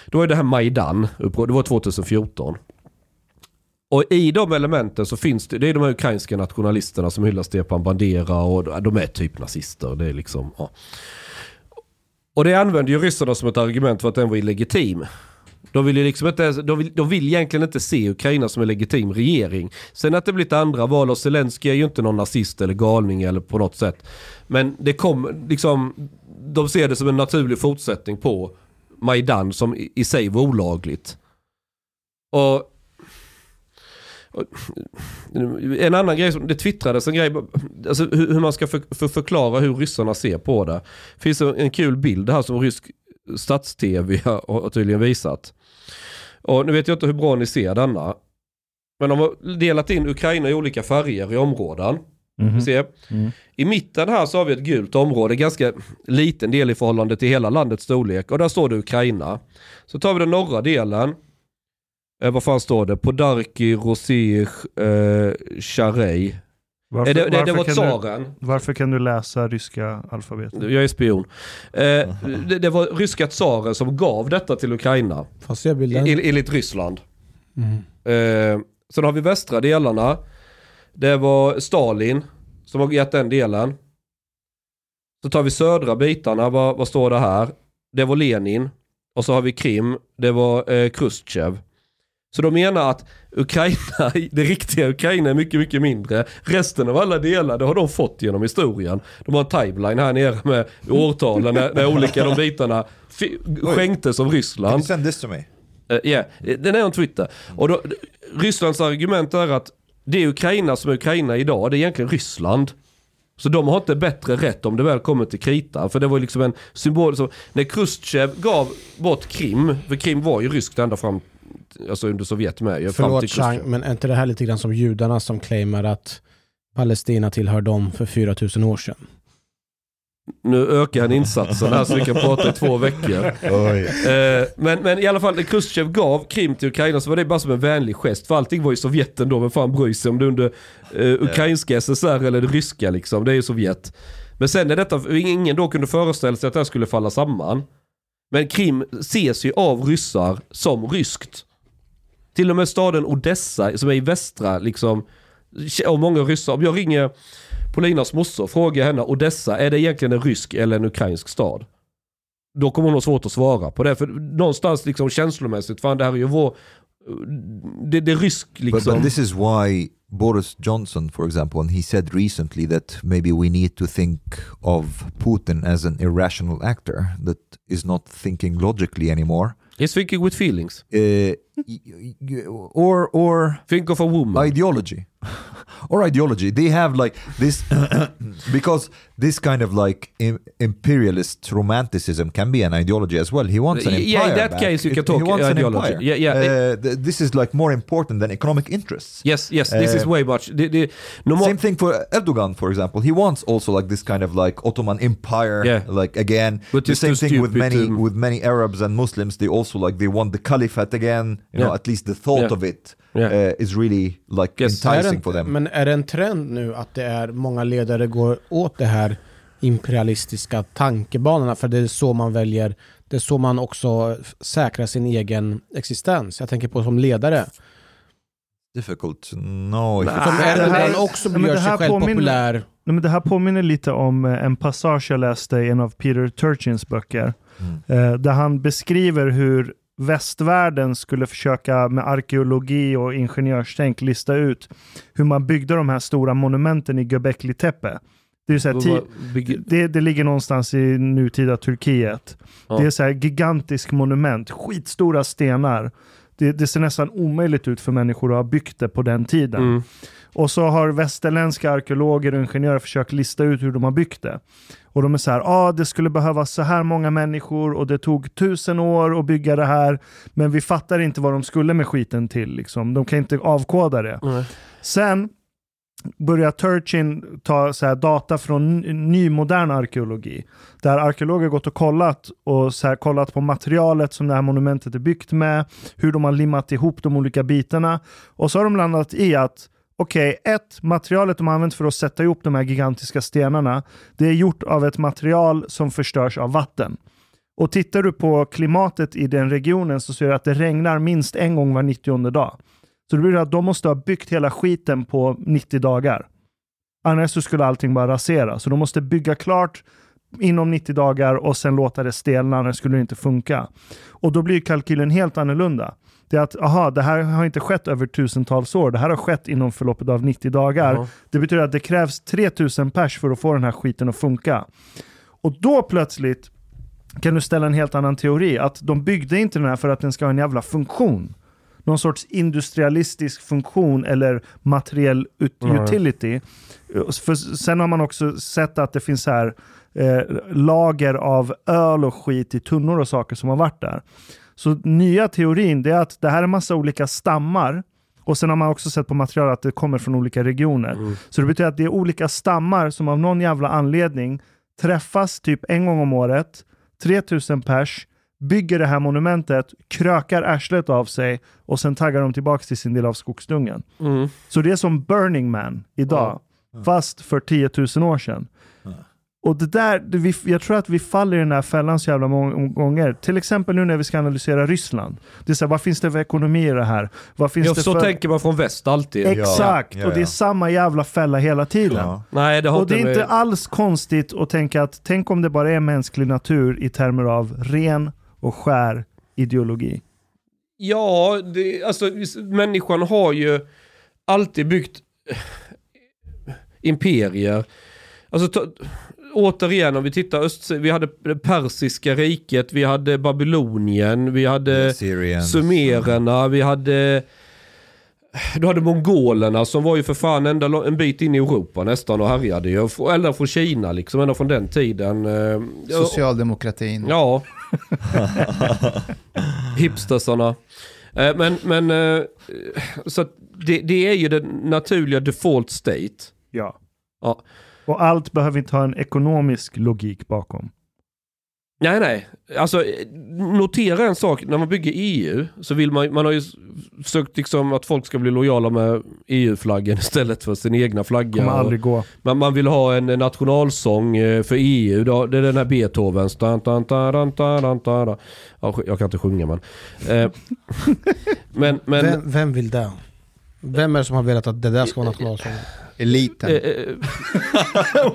Då är det här Majdan, det var 2014. Och i de elementen så finns det, det är de här ukrainska nationalisterna som hyllar Stepan Bandera och de är typ nazister. Det är liksom, ja. Och det använder ju ryssarna som ett argument för att den var illegitim. De vill ju liksom inte, de vill, de vill egentligen inte se Ukraina som en legitim regering. Sen att det blivit andra val och Zelenskyj är ju inte någon nazist eller galning eller på något sätt. Men det kom liksom, de ser det som en naturlig fortsättning på Majdan som i, i sig var olagligt. Och en annan grej som det twittrades en grej, alltså hur, man ska för, för förklara hur ryssarna ser på det. Det finns en, kul bild här som rysk stats-tv har, tydligen visat. Och nu vet jag inte hur bra ni ser denna. Men de har delat in Ukraina i olika färger i områden. Mhm. Se. Mm. I mitten här så har vi ett gult område, ganska liten del i förhållande till hela landets storlek. Och där står det Ukraina. Så tar vi den norra delen. Eh, vad fan står det? Podarki, Rosij, eh, Charey. Varför, Eh, det, det, det var tsaren. Du, varför kan du läsa ryska alfabetet? Jag är spion. Eh, det, det var ryska tsaren som gav detta till Ukraina. Se bilden. I- Enligt Ryssland. Mm. Eh, sen har vi västra delarna. Det var Stalin som har gett den delen. Så tar vi södra bitarna, vad, vad står det här? Det var Lenin. Och så har vi Krim, det var eh, Khrushchev. Så de menar att Ukraina, [laughs] det riktiga Ukraina är mycket, mycket mindre. Resten av alla delar, det har de fått genom historien. De har en timeline här nere med årtalen när, när olika de bitarna skänktes av Ryssland. send this to me? Ja, den är on Twitter. Och då, Rysslands argument är att det är Ukraina som är Ukraina idag, det är egentligen Ryssland. Så de har inte bättre rätt om det väl kommer till kritan. För det var liksom en symbol som, när Khrushchev gav bort Krim, för Krim var ju ryskt ända fram, alltså under Sovjet med. Förlåt Chang, men är inte det här lite grann som judarna som claimar att Palestina tillhör dem för 4000 år sedan? Nu ökar han insatsen här så vi kan prata i två veckor. Eh, men, men i alla fall när Khrushchev gav Krim till Ukraina så var det bara som en vänlig gest. För allting var ju Sovjet ändå, men fan bryr sig om det under eh, ukrainska SSR eller det ryska liksom. Det är ju Sovjet. Men sen är detta, ingen då kunde föreställa sig att det här skulle falla samman. Men Krim ses ju av ryssar som ryskt. Till och med staden Odessa som är i västra liksom, och många ryssar, om jag ringer Polinas moster och frågar henne, Odessa, är det egentligen en rysk eller en ukrainsk stad? Då kommer hon ha svårt att svara på det. För någonstans liksom känslomässigt, fan det här är ju vår... Det, det är rysk But, liksom. but this is why Boris Johnson, for example, and he said recently that maybe we need to think of Putin as an irrational actor that is not thinking logically anymore, He's thinking with feelings. uh, or or Think of a woman. ideology, [laughs] or ideology. They have like this [coughs] because this kind of like im- imperialist romanticism can be an ideology as well. He wants an empire Yeah, in that back. case you can It- talk he wants an ideology. empire. Yeah, yeah. Uh, th- this is like more important than economic interests. Yes, yes, this is Eh, way much. The det, normal, Same thing for Erdogan, for example. He wants also like this kind of like Ottoman Empire, Yeah. like again. But the same thing with many with many Arabs and Muslims. They also like they want the caliphate again. You know, at least the thought Yeah. of it Yeah. uh, is really like Yes. Enticing inte- for them. Men är det en trend nu att det är många ledare går åt det här imperialistiska tankebanorna? För det är så man väljer, det är så man också säkrar sin egen existens. Jag tänker på som ledare. Difficult to know. if Nah. Som det är här- man också gör det sig här själv påminner- populär. Nej, men det här påminner lite om eh, en passage jag läste i en av Peter Turchins böcker. Mm. Eh, där han beskriver hur västvärlden skulle försöka med arkeologi och ingenjörstänk lista ut hur man byggde de här stora monumenten i Göbekli Tepe. Det, är så här, det, det ligger någonstans i nutida Turkiet. Ja. Det är så här gigantisk monument, skitstora stenar. Det, det ser nästan omöjligt ut för människor att ha byggt det på den tiden. Mm. Och så har västerländska arkeologer och ingenjörer försökt lista ut hur de har byggt det. Och de är så här, ah, det skulle behövas så här många människor och det tog tusen år att bygga det här. Men vi fattar inte vad de skulle med skiten till. Liksom. De kan inte avkoda det. Nej. Sen börjar Turchin ta så här data från ny modern arkeologi. Där arkeologer gått och kollat och så här kollat på materialet som det här monumentet är byggt med, hur de har limmat ihop de olika bitarna. Och så har de landat i att Okej, ett, materialet de har använt för att sätta ihop de här gigantiska stenarna, det är gjort av ett material som förstörs av vatten. Och tittar du på klimatet i den regionen så ser du att det regnar minst en gång var 90 dag. Så det blir att de måste ha byggt hela skiten på 90 dagar. Annars så skulle allting bara rasera. Så de måste bygga klart inom 90 dagar och sen låta det stelna, annars skulle det inte funka. Och då blir kalkylen helt annorlunda. Det är att, aha, det här har inte skett över tusentals år. Det här har skett inom förloppet av 90 dagar. Ja. Det betyder att det krävs 3000 pers för att få den här skiten att funka. Och då plötsligt kan du ställa en helt annan teori. Att de byggde inte den här för att den ska ha en jävla funktion. Någon sorts industrialistisk funktion eller materiell ut- Nej. utility. För sen har man också sett att det finns här eh, lager av öl och skit i tunnor och saker som har varit där. Så nya teorin är att det här är massa olika stammar och sen har man också sett på material att det kommer från olika regioner. Så det betyder att det är olika stammar som av någon jävla anledning träffas typ en gång om året, 3000 pers, bygger det här monumentet, krökar arslet av sig och sen taggar de tillbaka till sin del av skogsdungen. Mm. Så det är som Burning Man idag, fast för 10 000 år sedan. Och det där, det, vi, jag tror att vi faller i den här fällan så jävla många gånger. Till exempel nu när vi ska analysera Ryssland. Det är så här, vad finns det för ekonomi i det här? Vad finns Ja, det så för... tänker man från väst alltid. Exakt, Ja, ja, och det är samma jävla fälla hela tiden. Ja. Nej, det har Och det är med- inte alls konstigt att tänka att tänk om det bara är mänsklig natur i termer av ren och skär ideologi. Ja, det, alltså människan har ju alltid byggt eh, imperier. Alltså ta, återigen om vi tittar öst, vi hade det persiska riket, vi hade Babylonien, vi hade Syrians. sumererna, vi hade du hade mongolerna som var ju för fan ända en bit in i Europa nästan och härjade ju. Ända från Kina liksom, ända från den tiden. eh, ja, Socialdemokratin. Ja. [laughs] Hipstersarna. Eh, Men, men eh, så att det, det är ju den naturliga default state. Ja. Ja. Och allt behöver inte ha en ekonomisk logik bakom. Nej, nej. Alltså, notera en sak. När man bygger EU så vill man, man har ju försökt liksom att folk ska bli lojala med EU-flaggan [laughs] istället för sin egna flagga. Kommer aldrig gå. Man, man vill ha en nationalsång eh, för EU. Då, det är den här Beethovens. Ja, jag kan inte sjunga men. Eh, [laughs] men, men Vem, vem vill det? Vem är det som har velat att det där ska vara nationalsången? Eliten. Eh, eh,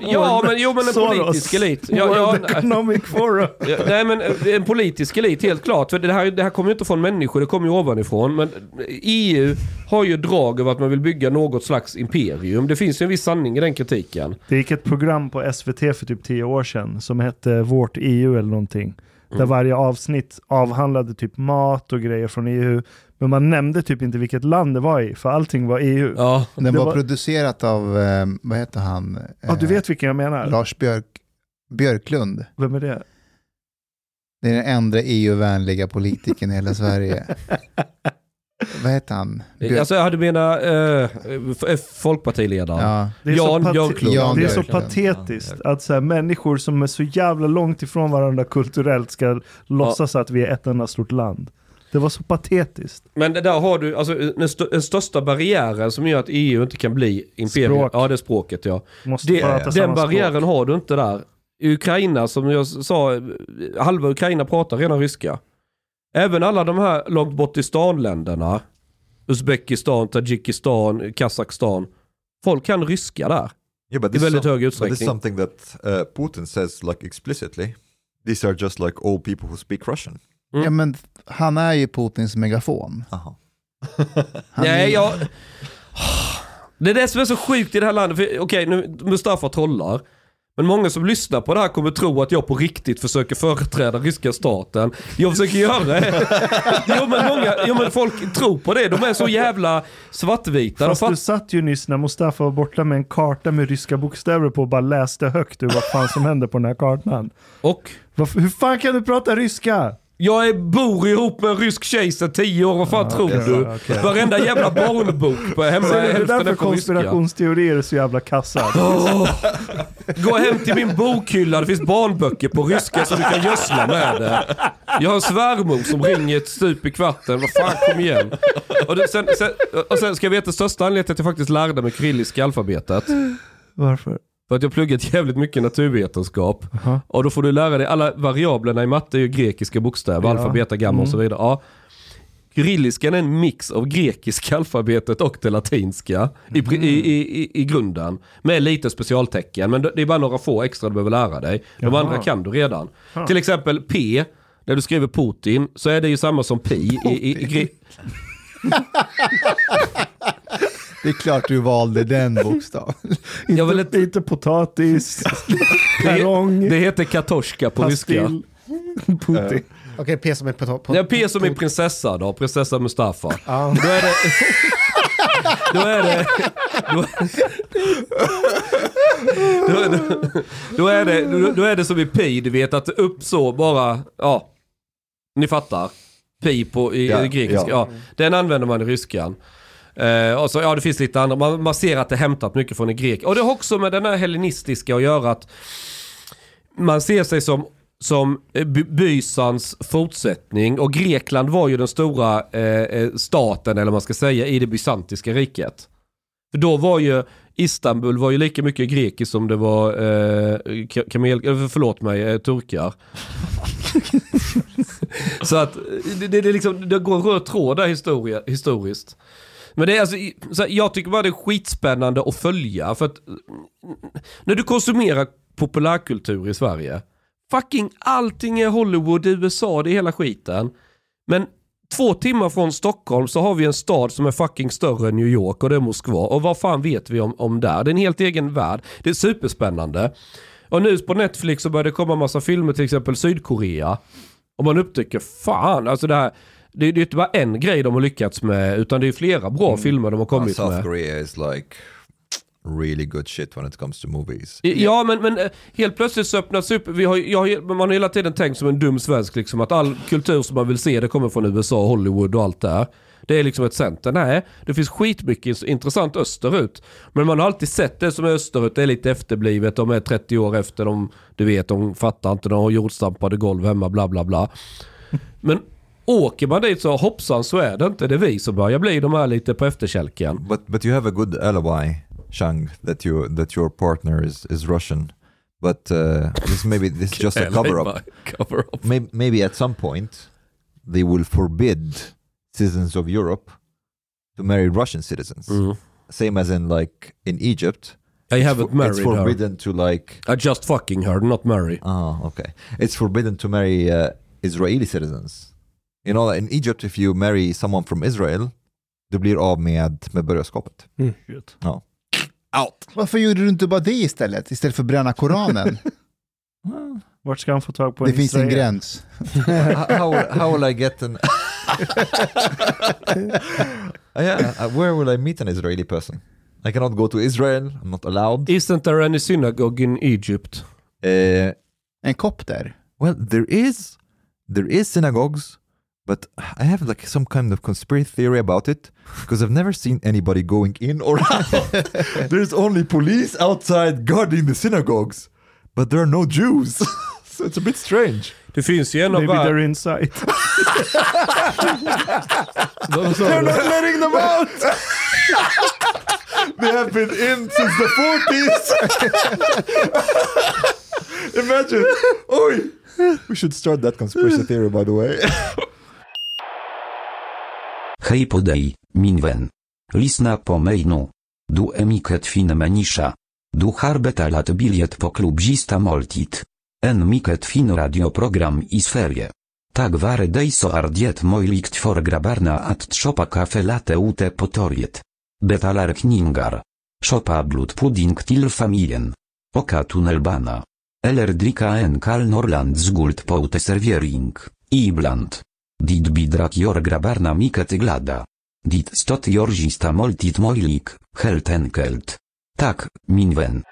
[laughs] ja, men jo men en Soros. politisk elit. Ja, ja, World Economic Forum. [laughs] ja, nej men eh, en politisk elit helt klart. För det här, det här kommer ju inte från människor, det kommer ju ovanifrån. Men EU har ju drag över att man vill bygga något slags imperium. Det finns ju en viss sanning i den kritiken. Det gick ett program på SVT för typ tio år sedan som hette Vårt EU eller någonting. Där varje avsnitt avhandlade typ mat och grejer från EU. Men man nämnde typ inte vilket land det var i, för allting var EU. Ja, Ja, Den det var, var- producerat av, eh, vad heter han? du Eh, vet vilken jag menar. Lars Björk, Björklund. Vem är det? Det är den enda EU-vänliga politikern i hela Sverige. [laughs] vad heter han? Björk- alltså jag hade menat eh, f- folkpartiledaren. ja. Det är Jan så, Björklund. Jan det är så Björklund. patetiskt att så här, människor som är så jävla långt ifrån varandra kulturellt ska låtsas att vi är ett enda stort land. Det var så patetiskt. Men där har du, alltså den, st- den största barriären som gör att EU inte kan bli imperium. Språk. Ja, det är språket ja. Måste Det, prata den barriären språk. har du inte där. I Ukraina, som jag sa, halva Ukraina pratar redan ryska. Även alla de här långt bort i stan-länderna, Uzbekistan, Tadzjikistan, Kazakstan. Folk kan ryska där. Yeah, but I väldigt some- hög but this is utsträckning. something that uh, Putin says like explicitly. These are just like old people who speak Russian. Mm. ja, men han är ju Putins megafon. Nej, jag... Det är det som är så sjukt i det här landet. För, Okej, nu Mustafa trollar. Men många som lyssnar på det här kommer tro att jag på riktigt försöker företräda ryska staten. Jag försöker göra det. [laughs] Jo men, många, jo, men folk tror på det. De är så jävla svartvita. Fast du fatt... satt ju nyss när Mustafa var borta med en karta med ryska bokstäver på och bara läste högt ur vad fan som händer på den här kartan. Och Varför, hur fan kan du prata ryska? Jag är, bor ihop med en rysk tjej sedan tio år. Vad fan tror okej, du? okej. Varenda jävla barnbok på hemma Så är det hälften därför är på ryska. konspirationsteorier är så jävla kassa? [laughs] Åh. Gå hem till min bokhylla, det finns barnböcker på ryska så du kan gödsla med det. Jag har en svärmor som ringer ett stup i kvarten, vad fan kom igen. Och, det, sen, sen, och sen ska jag veta största anledningen till att jag faktiskt lärde mig kyrilliska alfabetet. Varför? För att jag har pluggat [laughs] jävligt mycket naturvetenskap. Och då får du lära dig, alla variablerna i matte är ju grekiska bokstäver, Ja. alfa, beta, gamma och så vidare. Ja. Kyrilliskan är en mix av grekiska [laughs] alfabetet och det latinska i, pri- i, i, i, i grunden. Med lite specialtecken, men det är bara några få extra du behöver lära dig. De Jaha. andra kan du redan. Till exempel P, när du skriver Putin, så är det ju samma som pi i, i, i, gre- [laughs] Det är klart du valde den bokstaven. [laughs] Jag vill inte- Lite potatis, [laughs] perrong, Det heter katoshka på ryska. [laughs] Putin. Okej, P som är på, Ja, P som är prinsessa då, prinsessa Mustafa. Då är det... Då är det... Då, då, då, då, är det då, är det som i pi, du vet att upp så bara, ja. Ni fattar. Pi på, i, Ja, i grekiska. ja. Ja. Den använder man i ryskan. Eh, och så, ja det finns lite andra, man, man ser att det är hämtat mycket från det grek. Och det har också med den här hellenistiska att göra att man ser sig som, som eh, Bysans fortsättning och Grekland var ju den stora eh, eh, staten eller vad man ska säga i det bysantiska riket. För då var ju Istanbul var ju lika mycket grekiskt som det var eh, kamel, eh, förlåt mig, eh, turkar. [laughs] Så att det, det, det, liksom, det går en röd tråd där historia, historiskt. Men det är alltså, så här, jag tycker bara det är skitspännande att följa för att när du konsumerar populärkultur i Sverige, fucking allting är Hollywood, USA, det är hela skiten. Men två timmar från Stockholm så har vi en stad som är fucking större än New York och det är Moskva. Och vad fan vet vi om, om där? Det är en helt egen värld. Det är superspännande. Och nu på Netflix så börjar det komma massa filmer, till exempel Sydkorea. Och man upptäcker, fan, alltså det här, det, det är inte bara en grej de har lyckats med, utan det är flera bra filmer de har kommit South med. Korea is like really good shit when it comes to movies. Ja men, men eh, helt plötsligt så öppnas upp, vi har, jag, man har hela tiden tänkt som en dum svensk liksom att all kultur som man vill se det kommer från USA, Hollywood och allt det här. Det är liksom ett center. Nej, det finns skitmycket intressant österut. Men man har alltid sett det som är österut, det är lite efterblivet, de är 30 år efter, de, du vet, de fattar inte, de har jordstampade golv hemma, bla bla bla. Men åker man dit så hoppsan så är det inte, det är vi som börjar bli de här lite på efterkälken. But but you have a good alibi, Chang, that you that your partner is is Russian. But uh, this maybe this is just a cover up. Cover up. Maybe, maybe at some point they will forbid citizens of Europe to marry Russian citizens. Mm. Same as in like in Egypt. I haven't for- married It's her. forbidden to like. I just fucking her, not marry. Oh, okay. It's forbidden to marry uh, Israeli citizens. You know, in Egypt, if you marry someone from Israel, du blir av med medborgarskapet. Ja. Out. Varför gjorde du inte bara det istället? Istället för att bränna Koranen? [laughs] Vart ska han få tag på det en finns en gräns. [laughs] how, how, will, I get an... Uh, [laughs] yeah, uh, where will I meet an Israeli person? I cannot go to Israel, I'm not allowed. Isn't there any synagogue in Egypt? Uh, En kopter? well, there is, there is synagogues, but I have like some kind of conspiracy theory about it [laughs] because I've never seen anybody going in or out. [laughs] There's only police outside guarding the synagogues, but there are no Jews. [laughs] so it's a bit strange. Det finns ju en av Maybe världens... they're inside. They're not letting them out. they have been in since the 40s. Imagine. Oj. We should start that conspiracy theory by the way. Hej podej, min ven. Lisna po mainu. Du emiket fin menisza. Du harbeta lat biliet po klubzista moltit. En miket fin radioprogram i sferie. Tak ware dejso ardiet moilikt for grabarna at tropa kafe late ute potoriet. Betalar kningar. Szopa blut pudding til familien. Oka tunnelbana. Eller drika en kal Norland z guld poute serviering, ibland. Dit bidrak jor grabarna miket glada. Dit stot jorzista moltit moilik, helt enkelt. Tak, minwen.